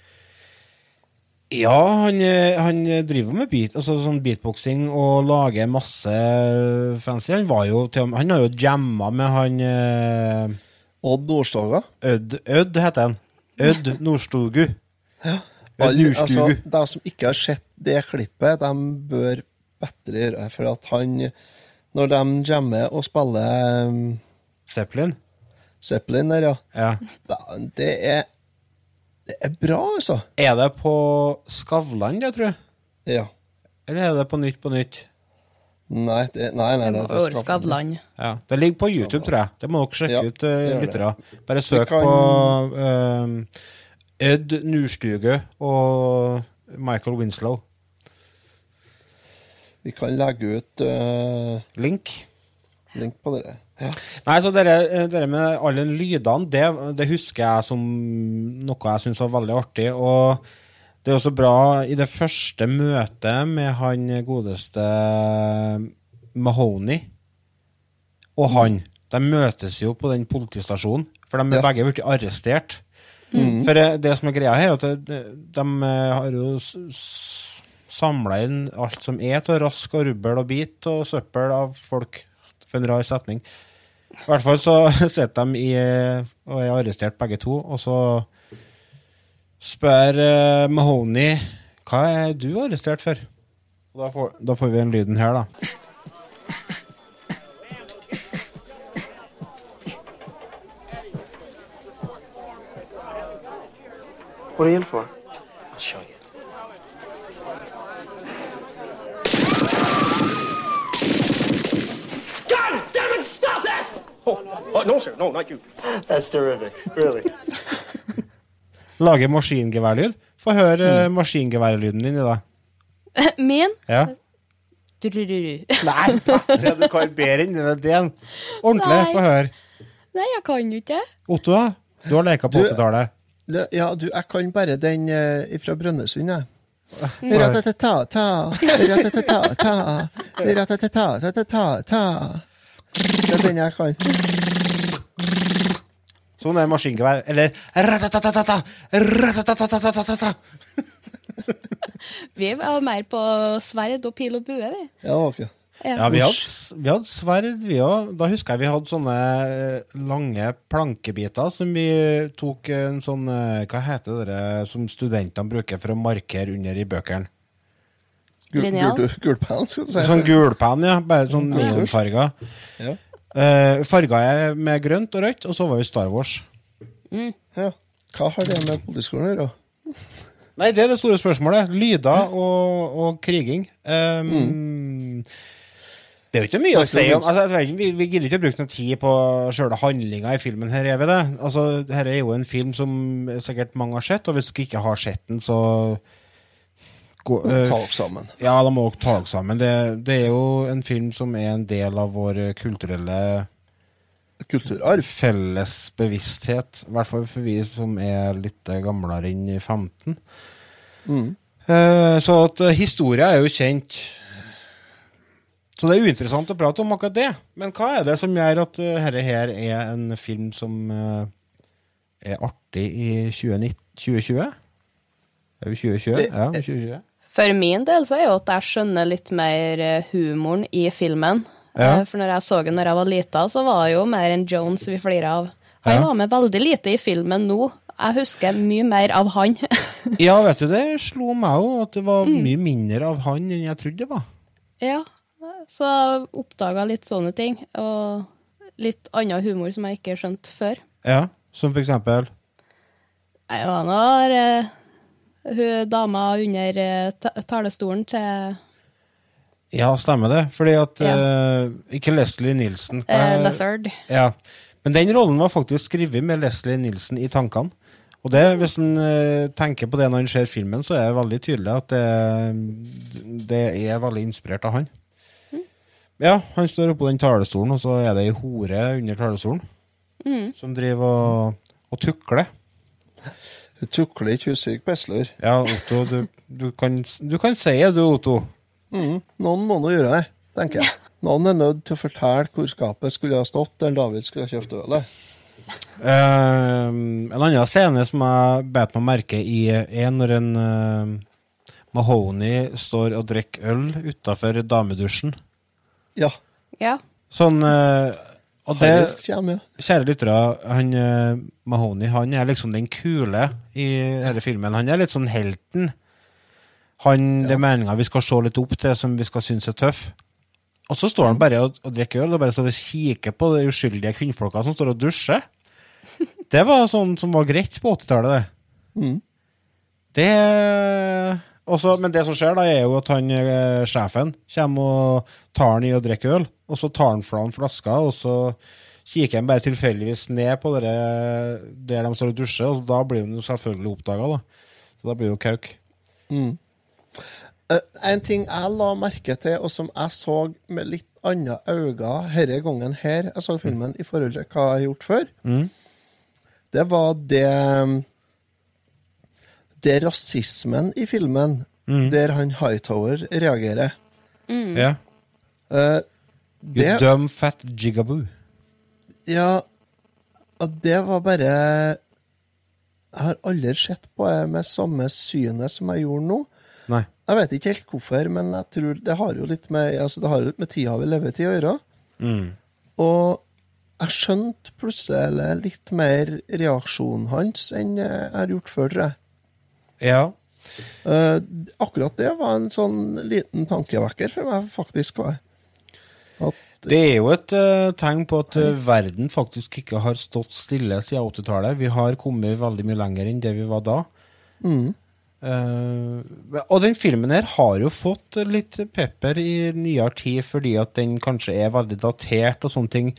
S1: Ja, han, eh, han driver med beat, altså sånn beatboxing og lager masse fancy. Han var jo til, Han har jo jamma med han eh,
S2: Odd Nordstoga.
S1: Ødd, Ødd heter han. Ødd Nordstogu. Ødd
S2: Alle, altså, de som ikke har sett det klippet, de bør bedre gjøre. For at han Når de jammer og spiller um,
S1: Zeppelin?
S2: Zeppelin der, ja.
S1: Ja.
S2: Da, det er Det er bra, altså.
S1: Er det på Skavlan, det, tror jeg?
S2: Ja.
S1: Eller er det på Nytt på Nytt?
S2: Nei, det, nei, nei, nei, det
S3: er Skavlan.
S1: Ja, Det ligger på YouTube, tror jeg. Det må dere sjekke
S2: Ja,
S1: ut, uh, lyttere. Bare søk
S2: kan-
S1: på uh, Ed Nurstuge og Michael Winslow.
S2: Vi kan legge ut uh,
S1: Link.
S2: link på det.
S1: Nei, så dere, dere med alle lydene, det, det husker jeg som noe jeg syns var veldig artig. Og det er også bra i det første møtet med han godeste Mahoney og han. De møtes jo på den politistasjonen, for de er begge blitt arrestert.
S2: Mm.
S1: For eh, det som er greia her, er at de, de eh, har jo samla inn alt som er av rask og rubbel og bit og søppel av folk, for en rar setning. I hvert fall så sitter de i, og er arrestert begge to, og så spør eh, Mahoney hva er du arrestert for. Og da får, da får vi en lyden her, da.
S8: What are you in for? I'll show you.
S11: God damn it, stop that! Oh, oh, no, sir. No, not you.
S8: That's terrific. Really.
S1: Lager maskingeværlyd. Få høre mm. maskingeværlyden din i dag.
S3: Min?
S1: Ja.
S3: Drururu.
S1: Nei, det du kan bedre enn den. Ordentlig. Få høre.
S3: Nei, jeg kan jo ikke.
S1: Otto, da? Du har leka på 80-tallet.
S2: Ja, du, jeg kan bare den uh, fra Brønnøysund, jeg.
S1: ta
S2: Ratatata, ratatata, ratatata, Det er den jeg kan.
S1: Sånn er maskingevær. Eller ratatatata, ratatatata.
S3: Vi var mer på sverd og pil og bue, vi.
S2: Ja, ok.
S1: Ja, vi hadde, vi hadde sverd, vi òg. Da husker jeg vi hadde sånne eh, lange plankebiter som vi tok en sånn eh, Hva heter det som studentene bruker for å markere under i bøkene?
S2: Gul- Gulpenn.
S1: Sånn gulpenn, ja. Bare sånn neonfarga.
S2: Ja.
S1: Uh, farga jeg med grønt og rødt, og så var vi Star Wars.
S2: ja. Hva har det med politiskolen å gjøre?
S1: Nei, det er det store spørsmålet. Lyder og, og kriging. Um, Det er jo ikke mye å si om altså, jeg ikke, vi, vi gidder ikke å bruke noe tid på sjøle handlinga i filmen. her, er vi det? Altså, Dette er jo en film som sikkert mange har sett, og hvis dere ikke har sett den, så gå, eh,
S2: Ta oss sammen.
S1: Ja, de må ta oss sammen. Det, det er jo en film som er en del av vår kulturelle
S2: Kulturarv.
S1: felles bevissthet. I hvert fall for vi som er litt gamlere enn 15.
S2: Mm.
S1: Eh, Så at eh, historia er jo kjent. Så det er uinteressant å prate om akkurat det. Men hva er det som gjør at dette her er en film som eh, er artig i 2019, 2020? Er vi 2020?
S2: Det-
S1: ja, 2020.
S3: For min del så er jo at jeg skjønner litt mer eh, humoren i filmen.
S1: Ja.
S3: Eh, For når jeg så den når jeg var lita, så var det jo mer enn Jones vi flira av. Han
S1: Ja.
S3: var med veldig lite i filmen nå. Jeg husker mye mer av han.
S1: Ja, vet du, det slo meg òg, at det var mye mindre av han enn jeg trodde det var.
S3: ja, så jeg oppdaga litt sånne ting. Og litt annen humor som jeg ikke skjønte før.
S1: Ja, Som for eksempel
S3: Jeg var når eh, hun dama under eh, talerstolen til
S1: Ja, stemmer det. Fordi at
S3: Ja.
S1: uh, Ikke Leslie Nilsen. Uh,
S3: eh,
S1: er- Ja. Men den rollen var faktisk skrevet med Leslie Nilsen i tankene. Og det, hvis en tenker på det når en ser filmen, så er det veldig tydelig at det, det er veldig inspirert av han. Ja, han står oppå den talerstolen, og så er det ei hore under talerstolen
S3: Mm.
S1: som driver og, og tukler.
S2: Du tukler ikke hussyk besler.
S1: Ja, Otto, du, du, kan, du kan si det, du, Otto.
S2: Mm. Noen må nå gjøre det, tenker jeg. Noen er nødt til å fortelle hvor skapet skulle ha stått der David skulle ha kjøpt ølet.
S1: Uh, en annen scene som jeg bet meg merke i, er når en uh, Mahoney står og drikker øl utafor damedusjen.
S2: Ja.
S3: Ja.
S1: Sånn eh, Og det,
S2: ja.
S1: kjære lyttere, han eh, Mahoney han er liksom den kule i denne filmen. Han er litt sånn helten. Han, Det er meninga vi skal se litt opp til, som vi skal synes er tøff. Og så står han bare og, og drikker øl og bare står og kikker på de uskyldige kvinnfolka som står og dusjer. Det var sånn som var greit på 80-tallet, det.
S2: Mm.
S1: Det også, Men det som skjer, da, er jo at han eh, sjefen kommer og tar han i å drikke øl. Og så tar han fra han flaska, og så kikker han bare tilfeldigvis ned på dere, der de står og dusjer, og da blir han selvfølgelig oppdaga. Da. Så da blir det jo kauk.
S2: Mm. Uh, en ting jeg la merke til, og som jeg så med litt andre øyne denne gangen her jeg så filmen, i forhold til hva jeg har gjort før,
S1: Mm.
S2: det var det Det er rasismen i filmen,
S1: Mm.
S2: der han Hightower reagerer.
S1: Ja.
S2: Eh,
S1: You
S2: det,
S1: dumb fat jigaboo.
S2: ja, og det var bare Jeg har aldri sett på det med samme synet som jeg gjorde nå.
S1: Nei.
S2: Jeg vet ikke helt hvorfor, men jeg tror det har jo litt med, altså det har jo litt med tida vi lever i å gjøre.
S1: Mm.
S2: Og jeg skjønte plutselig litt mer reaksjonen hans enn jeg har gjort før, tror jeg.
S1: Ja.
S2: Uh, akkurat det var en sånn liten tankevekker for meg, faktisk. var At,
S1: Det er jo et uh, tegn på at uh, verden faktisk ikke har stått stille siden 80-tallet. Vi har kommet veldig mye lenger enn det vi var da.
S2: mm,
S1: og den filmen her har jo fått litt pepper i nyere tid fordi at den kanskje er veldig datert og sånne ting.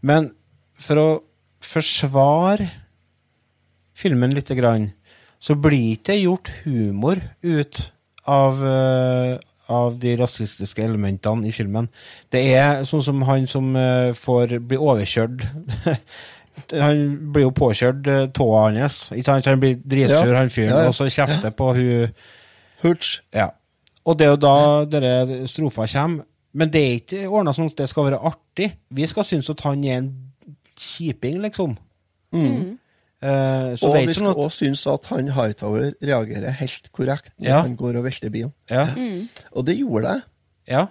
S1: Men for å forsvare filmen lite grann, så blir ikke det gjort humor ut av, eh, av de rasistiske elementene i filmen. Det er sånn som han som eh, får bli overkjørt Han blir jo påkjørt, uh, tåa hans. Ikke sant? Han blir dritsur,
S2: Ja.
S1: han fyren,
S2: Ja, ja.
S1: og så kjefter på hun
S2: Hooch.
S1: Ja. Og det er jo da denne strofa kommer. Men det er ikke ordna sånn at det skal være artig. Vi skal synes at han er en kjiping, liksom.
S2: Mm.
S1: Eh, så
S2: og
S1: det
S2: vi skal
S1: sånn
S2: også synes at han Hightower reagerer helt korrekt når
S1: Ja.
S2: han går og velter bilen.
S1: Ja.
S2: Og det gjorde jeg.
S1: Ja,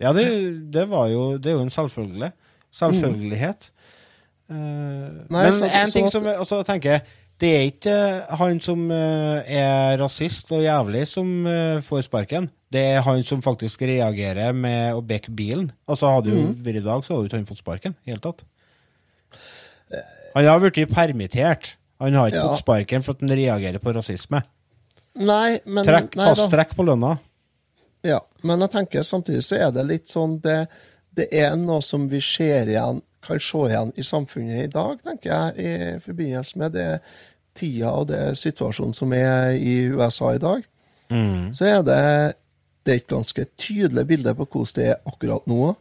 S1: ja det, det var jo Det er jo en selvfølgelig. Selvfølgelighet. Eh,
S2: Nei,
S1: men
S2: så-
S1: en
S2: så
S1: ting som jeg også tenker jeg, Det er ikke han som eh, er rasist og jævlig som får sparken. Det er han som faktisk reagerer med å bekke bilen. Altså Hadde jo
S2: Mhm.
S1: vært i dag, så hadde jo ikke han fått sparken. i hele tatt. Han har blitt permittert. Han har ikke
S2: Ja.
S1: fått sparken for at han reagerer på rasisme.
S2: Nei, men
S1: Trekk,
S2: nei,
S1: fast
S2: da.
S1: trekk på lønna.
S2: Ja, men jeg tenker samtidig så er det litt sånn det, det er noe som vi ser igjen, kan se igjen i samfunnet i dag, tenker jeg, i forbindelse med det tida og det situasjonen som er i USA i dag.
S1: Mm.
S2: Så er det, det er et ganske tydelig bilde på hvordan det er akkurat nå.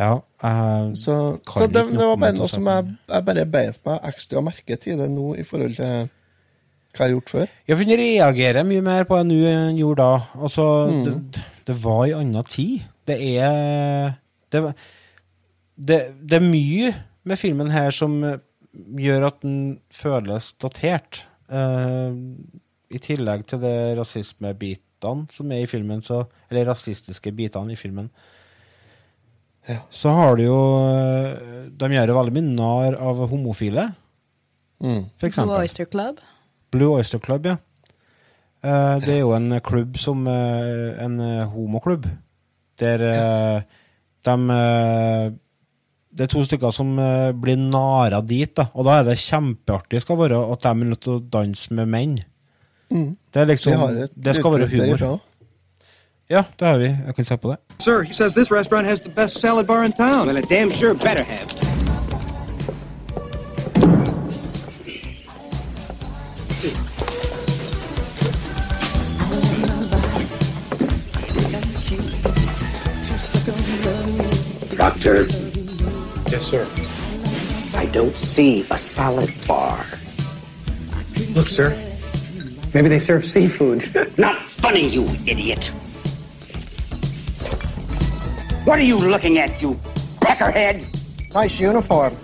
S1: Ja. jeg
S2: Så,
S1: kan
S2: så det, det var bare noe som jeg, jeg bare beit meg ekstra merke til det nå, i forhold til hva jeg har gjort før.
S1: Jeg finner reagere mye mer på det nå enn jeg gjorde da. Altså,
S2: Mm.
S1: det, det var i annen tid. Det er det, det, det er mye med filmen her som eh, gjør at den føles datert. Uh, I tillegg til det rasismebitene som er i filmen, så, eller rasistiske bitene i filmen. Så har du jo eh, De gjør jo veldig mye narr av homofile,
S2: Mm.
S1: for eksempel.
S3: Blue Oyster Club.
S1: Blue Oyster Club, ja. Eh, det er jo en klubb som eh, En homoklubb. Der de Det er to stykker som blir nara dit, da. Og da er det kjempeartig skal være at de er nødt til å danse med menn.
S2: Mm.
S1: Det er liksom Det skal være humor.
S2: Derifra.
S1: Ja, det har vi. Jeg kan se på det.
S12: Sir, he says this restaurant has the best salad bar in town.
S4: Well, it damn sure better have. Doctor.
S13: Yes, sir.
S4: I don't see a salad bar.
S13: Look, sir.
S4: Maybe they serve seafood. Not funny, you idiot. What are you looking at, you peckerhead?
S14: Nice uniform.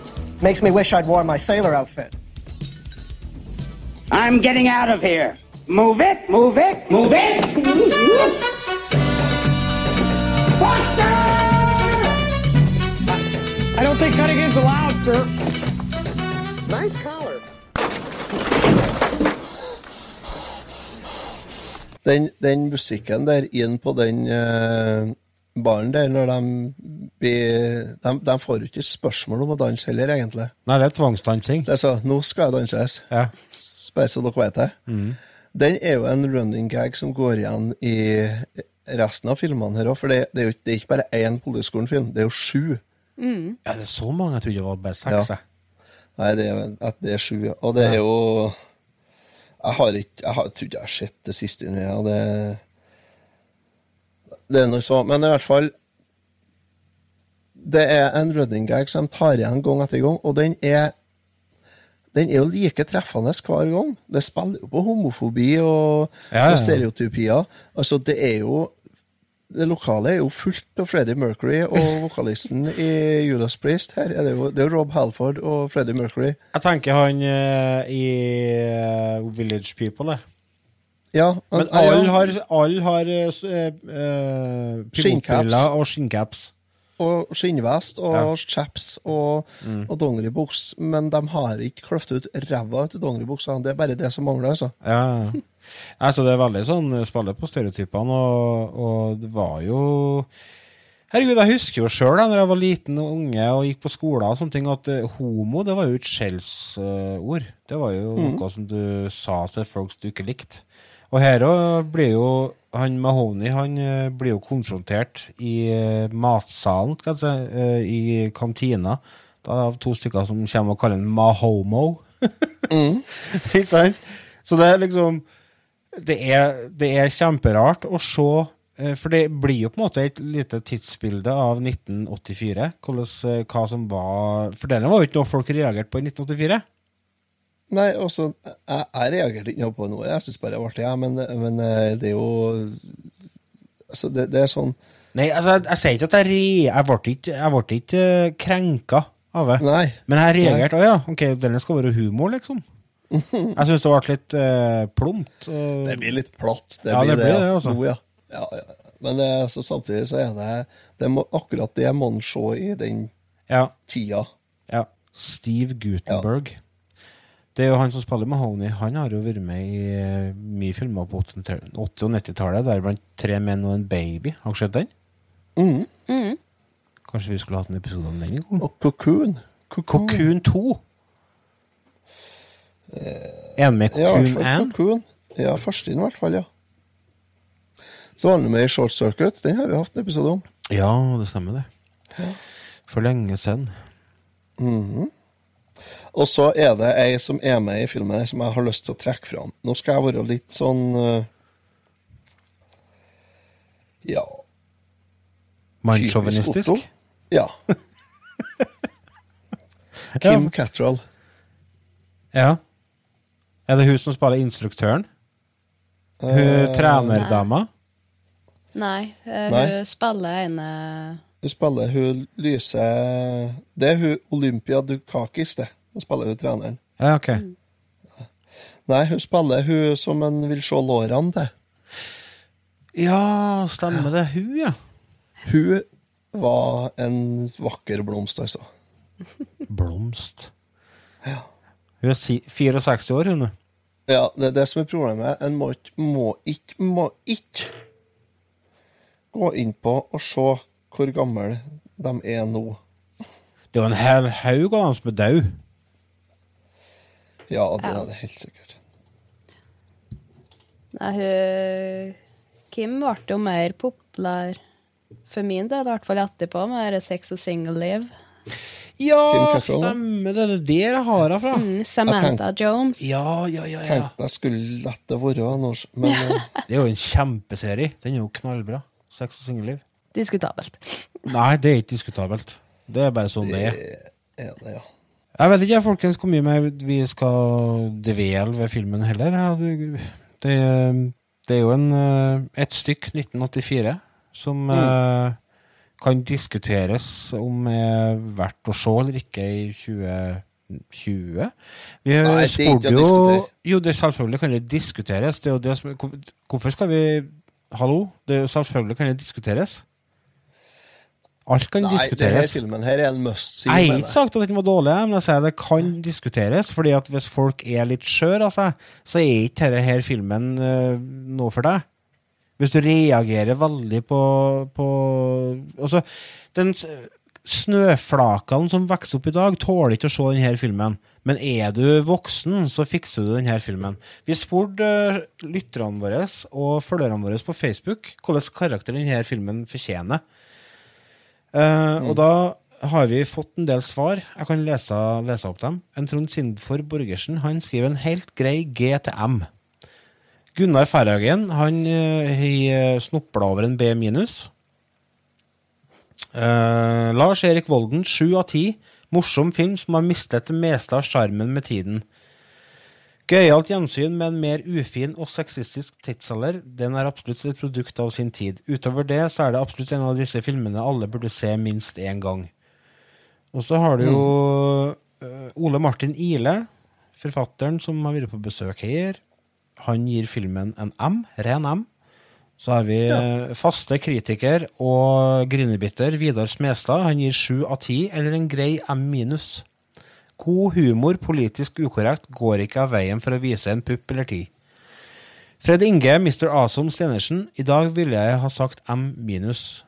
S14: Makes me wish I'd worn my sailor outfit.
S4: I'm getting out of here. Move it, move it, move it.
S14: I don't think cutting in's allowed, sir. Nice collar.
S2: Den, den musikken der inn på den eh, baren der, når de blir de, de får jo ikke spørsmål om å danse heller, egentlig.
S1: Nei, det er tvangsdansing.
S2: Det er så, nå skal jeg danses.
S1: Ja.
S2: Bare så dere vet det.
S1: Mm.
S2: Den er jo en running gag som går igjen i resten av filmene her òg, for det, det, er jo, ikke- det er ikke bare én Politiskolen-film, det er jo sju.
S3: Mm.
S1: Ja, det er så mange. Jeg trodde det var bare seks.
S2: Ja. Nei, det er, at det er sju, og det er jo Jeg har ikke Jeg har, tror ikke jeg har sett det siste. Ja. Det, det er nok så, men i hvert fall Det er en running gag som de tar igjen gang etter gang, og den er den er jo like treffende hver gang. Det spiller jo på homofobi og,
S1: Ja, ja, ja.
S2: og stereotypier. Altså, det er jo Det lokale er jo fullt av Freddie Mercury, og vokalisten i Judas Priest her er det jo, det er jo Rob Halford og Freddie Mercury.
S1: Jeg tenker han uh, i eh, Village People, jeg.
S2: Ja,
S1: Men alle har, all har
S2: Skinncaps.
S1: og skinncaps.
S2: og skinnvest og
S1: Ja.
S2: chaps og,
S1: Mm.
S2: og dongeribuks, men de har ikke kløft ut ræva til dongeribuksa. Det er bare det som mangler, altså.
S1: Ja, altså det er veldig sånn spiller på stereotypene, og, og det var jo Herregud, jeg husker jo sjøl da når jeg var liten og unge og gikk på skolen, og sånne ting, at homo det var jo et skjellsord. det var jo
S2: mm.
S1: noe som du sa til folk du ikke likte. Og her òg blir jo han Mahoney han eh, blir jo konfrontert i eh, matsalen, skal jeg si, eh, i kantina. Det to stykker som kommer og kaller ham Mahomo. Ikke sant? Så det er liksom det er, det er kjemperart å se For det blir jo på en måte et lite tidsbilde av 1984. Hvordan, eh, hva som var For denne var jo ikke noe folk reagerte på i 1984.
S2: Nei, altså, jeg, jeg reagerte ikke noe på noe. Jeg syns bare det var artig, jeg, men, men eh, det er jo Altså, det, det er sånn
S1: Nei, altså, jeg, jeg sier ikke at jeg re... Jeg ble ikke, jeg ble ikke eh, krenka av det.
S2: Nei.
S1: Men jeg reagerte. Å ja, ok, denne skal være humor, liksom. Jeg syns det ble litt uh, plumpt. og-
S2: Det blir litt platt. Det
S1: Ja,
S2: blir
S1: det blir det,
S2: også
S1: altså.
S2: Ja. Ja, ja. Men det, så samtidig så er det, det må, akkurat det må en se i den
S1: Ja.
S2: tida.
S1: Ja. Steve Gutenberg. Det er jo han som spiller Mahoney. Han har jo vært med i eh, mye filmer på 80- og 90-tallet, deriblant Tre menn og en baby. Har dere sett den?
S2: Mhm.
S3: Mm.
S1: Kanskje vi skulle hatt en episode om den?
S2: Og Cocoon.
S1: Cocoon 2. En med
S2: Ja, i
S1: Cocoon
S2: fall
S1: Ann.
S2: Ja, første i hvert fall, ja. Så var han med i Short Circuit. Den har vi hatt en episode om.
S1: Ja, det stemmer, det. For lenge siden.
S2: Mhm. Og så er det ei som er med i filmen her, som jeg har lyst til å trekke fram. Nå skal jeg være litt sånn uh, Ja Mannssjåvinistisk? Ja. Kim Ja. Cattrall.
S1: Ja. Er det hun som spiller instruktøren? Hun
S2: uh,
S1: trenerdama?
S3: Nei, eh,
S2: Nei.
S3: hun spiller ene
S2: Hun spiller hun Lyse Det er hun Olympia Dukakis, det. Hun spiller hun treneren.
S1: Ja, ok.
S2: Nei, hun spiller hun som en vil se lårene til.
S1: Ja, stemmer det. Hun, ja.
S2: Hun var en vakker blomst, altså.
S1: Blomst.
S2: Ja.
S1: Hun er 64 år, hun.
S2: Ja, det er det som er problemet. En må ikke må ikke må ikke gå inn på og se hvor gamle de er nå.
S1: Det er jo en hel haug av dem som er døde.
S2: Ja, det er det helt sikkert.
S3: Nei, hun Kim ble jo mer populær for min del, i hvert fall etterpå, med Sex og Single Live.
S1: Ja, stemmer det. Det er der jeg har henne fra.
S3: Mm, Samantha Jones.
S1: Ja, ja, ja. ja.
S2: Tenkte jeg skulle la det være, noe, men eh,
S1: Det er jo en kjempeserie. Den er jo knallbra. Sex og singelliv.
S3: Diskutabelt.
S1: Nei, det er ikke diskutabelt. Det er bare sånn det er.
S2: er det, ja.
S1: Jeg vet ikke folkens, hvor mye mer vi skal dvele ved filmen heller. Det, det er jo en, eh, et stykk 1984 som eh, kan diskuteres om er verdt å se eller ikke i 2020. Vi
S2: Nei,
S1: spurte jo. Jo, det selvfølgelig kan det diskuteres. Det er jo det som, hvorfor skal vi Hallo? Det selvfølgelig kan det diskuteres. Alt kan
S2: Nei, det her filmen her er en must see.
S1: Jeg har ikke sagt at den var dårlig, men jeg sier det kan diskuteres. fordi at hvis folk er litt skjøre av seg, så er ikke denne her filmen uh, noe for deg. Hvis du reagerer veldig på, på Altså, den snøflakene som vokser opp i dag, tåler ikke å se denne filmen. Men er du voksen, så fikser du denne filmen. Vi spurte eh, lytterne våre og følgerne våre på Facebook hvilken karakter denne filmen fortjener. Eh, Og da har vi fått en del svar. Jeg kan lese, lese opp dem. En Trond Sindfor Borgersen han skriver en helt grei GTM. Gunnar Færhagen han eh, har snopla over en B minus. Uh, Lars Erik Volden, sju av ti. Morsom film som har mistet det meste av sjarmen med tiden. Gøyalt gjensyn med en mer ufin og sexistisk tidsalder. Den er absolutt et produkt av sin tid. Utover det så er det absolutt en av disse filmene alle burde se minst én gang. Og så har du jo mm. Ole Martin Ile, forfatteren som har vært på besøk her. Han gir filmen en M, ren M. Så har vi ja. faste kritiker og grinebitter Vidar Smestad. Han gir sju av ti, eller en grei M minus. God humor, politisk ukorrekt, går ikke av veien for å vise en pupp eller ti. Fred Inge, Mr. Awesome Stenersen. I dag ville jeg ha sagt M minus.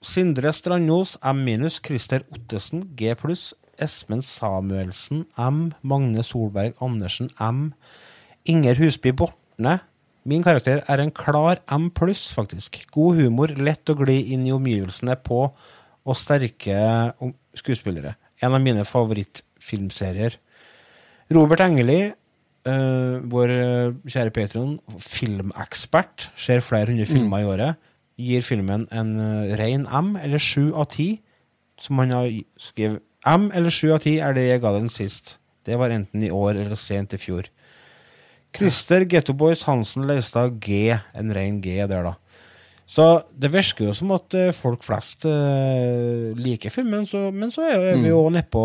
S1: Sindre Strandos, M minus. Christer Ottesen, G pluss. Espen Samuelsen, M. Magne Solberg Andersen, M. Inger Husby Bortne. Min karakter er en klar M pluss, faktisk. God humor, lett å gli inn i omgivelsene på, og sterke skuespillere. En av mine favorittfilmserier. Robert Engeli, uh, vår eh, kjære patron, filmekspert, ser flere hundre filmer i året, gir filmen en uh, ren M, eller sju av ti, som han har skrevet. M eller sju av ti er det jeg ga den sist. Det var enten i år eller sent i fjor. Christer Getto Boys Hansen Leistad G, en ren G der, da. Så det virker jo som at eh, folk flest eh, liker filmen, så, men så er, vi jo nedpå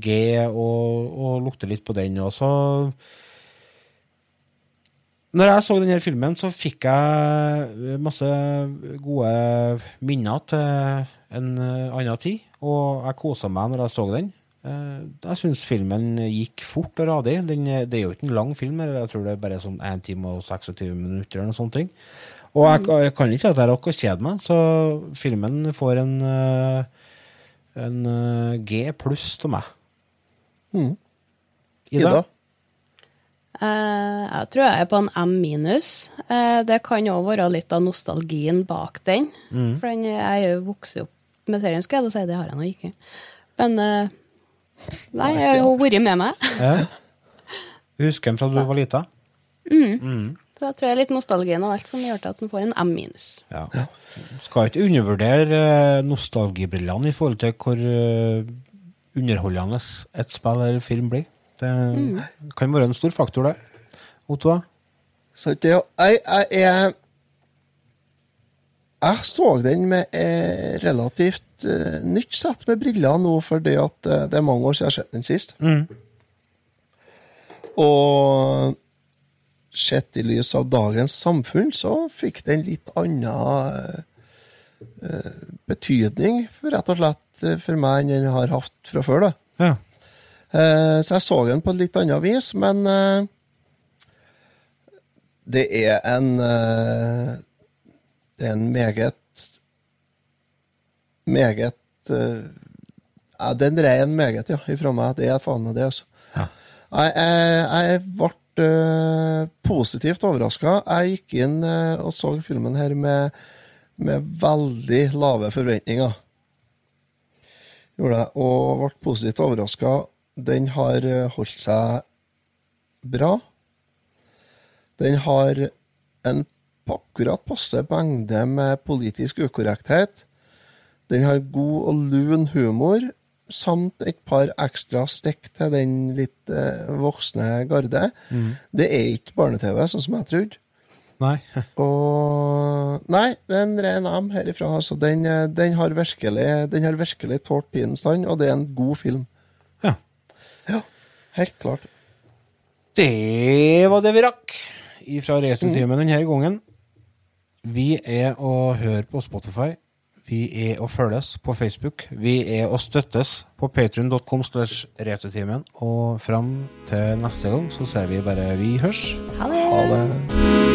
S1: G og, og lukter litt på den. Og så Når jeg så denne filmen, så fikk jeg masse gode minner til en eh, annen tid, og jeg kosa meg når jeg så den. Eh, Jeg syns filmen gikk fort og radig. Den, er- det er jo ikke en lang film, eller jeg tror det er bare sånn 1 time og 26 minutter. eller noe sånt. ting. Og jeg, jeg kan ikke si at jeg rakk å kjede meg, så filmen får en, eh, en eh, G pluss til meg.
S2: Mm.
S1: Ida?
S2: Ida?
S3: Uh, jeg tror jeg er på en M minus. Uh, det kan òg være litt av nostalgien bak den.
S1: Mm.
S3: For den, jeg er jo vokst opp med serien, skal jeg da si. Det har jeg nå ikke. Men eh, Nei, jeg har jo vært med meg.
S1: Ja. Husker den fra du var lita?
S3: Mm.
S1: Mm.
S3: Da jeg tror jeg litt nostalgien og alt som gjør at den får en M minus.
S1: Ja. Skal ikke undervurdere eh, nostalgibrillene i forhold til hvor eh, underholdende et spill eller film blir. Det
S2: Mm.
S1: kan være en stor faktor, det. Otto?
S2: det, jeg, jeg er Jeg så den med eh, relativt uh, nytt sett med briller nå, fordi at uh, det er mange år siden jeg har sett den sist.
S1: Mm.
S2: Og sett i lys av dagens samfunn, så fikk den litt annen eh, betydning, for rett og slett for meg, enn den har hatt fra før. da.
S1: Ja.
S2: Så jeg så den på et litt annet vis, men det er en Det er en meget Meget eh, ja, Den er en meget, ja, ifra meg. Det er faen meg det, altså. Jeg, jeg, jeg ble uh, positivt overraska. Jeg gikk inn uh, og så filmen her med, med veldig lave forventninger. Gjorde jeg, og ble positivt overraska. Den har holdt seg bra. Den har en akkurat passe mengde med politisk ukorrekthet. Den har god og lun humor, samt et par ekstra stikk til den litt eh, voksne garde.
S1: Mm.
S2: Det er ikke barne-TV, sånn som jeg trodde.
S1: Nei.
S2: Og Nei, det er en ren M herifra. Altså, den, eh, den, har virkelig, den har virkelig tålt pinens tann, og det er en god film.
S1: Ja.
S2: Ja, helt klart.
S1: Det var det vi rakk fra Retrotimen denne gangen. Vi er å høre på Spotify. Vi er å følges på Facebook. Vi er å støttes på patrion.com slash retutimen. Og fram til neste gang så ser vi bare vi hørs.
S3: Ha det!
S2: Ha det.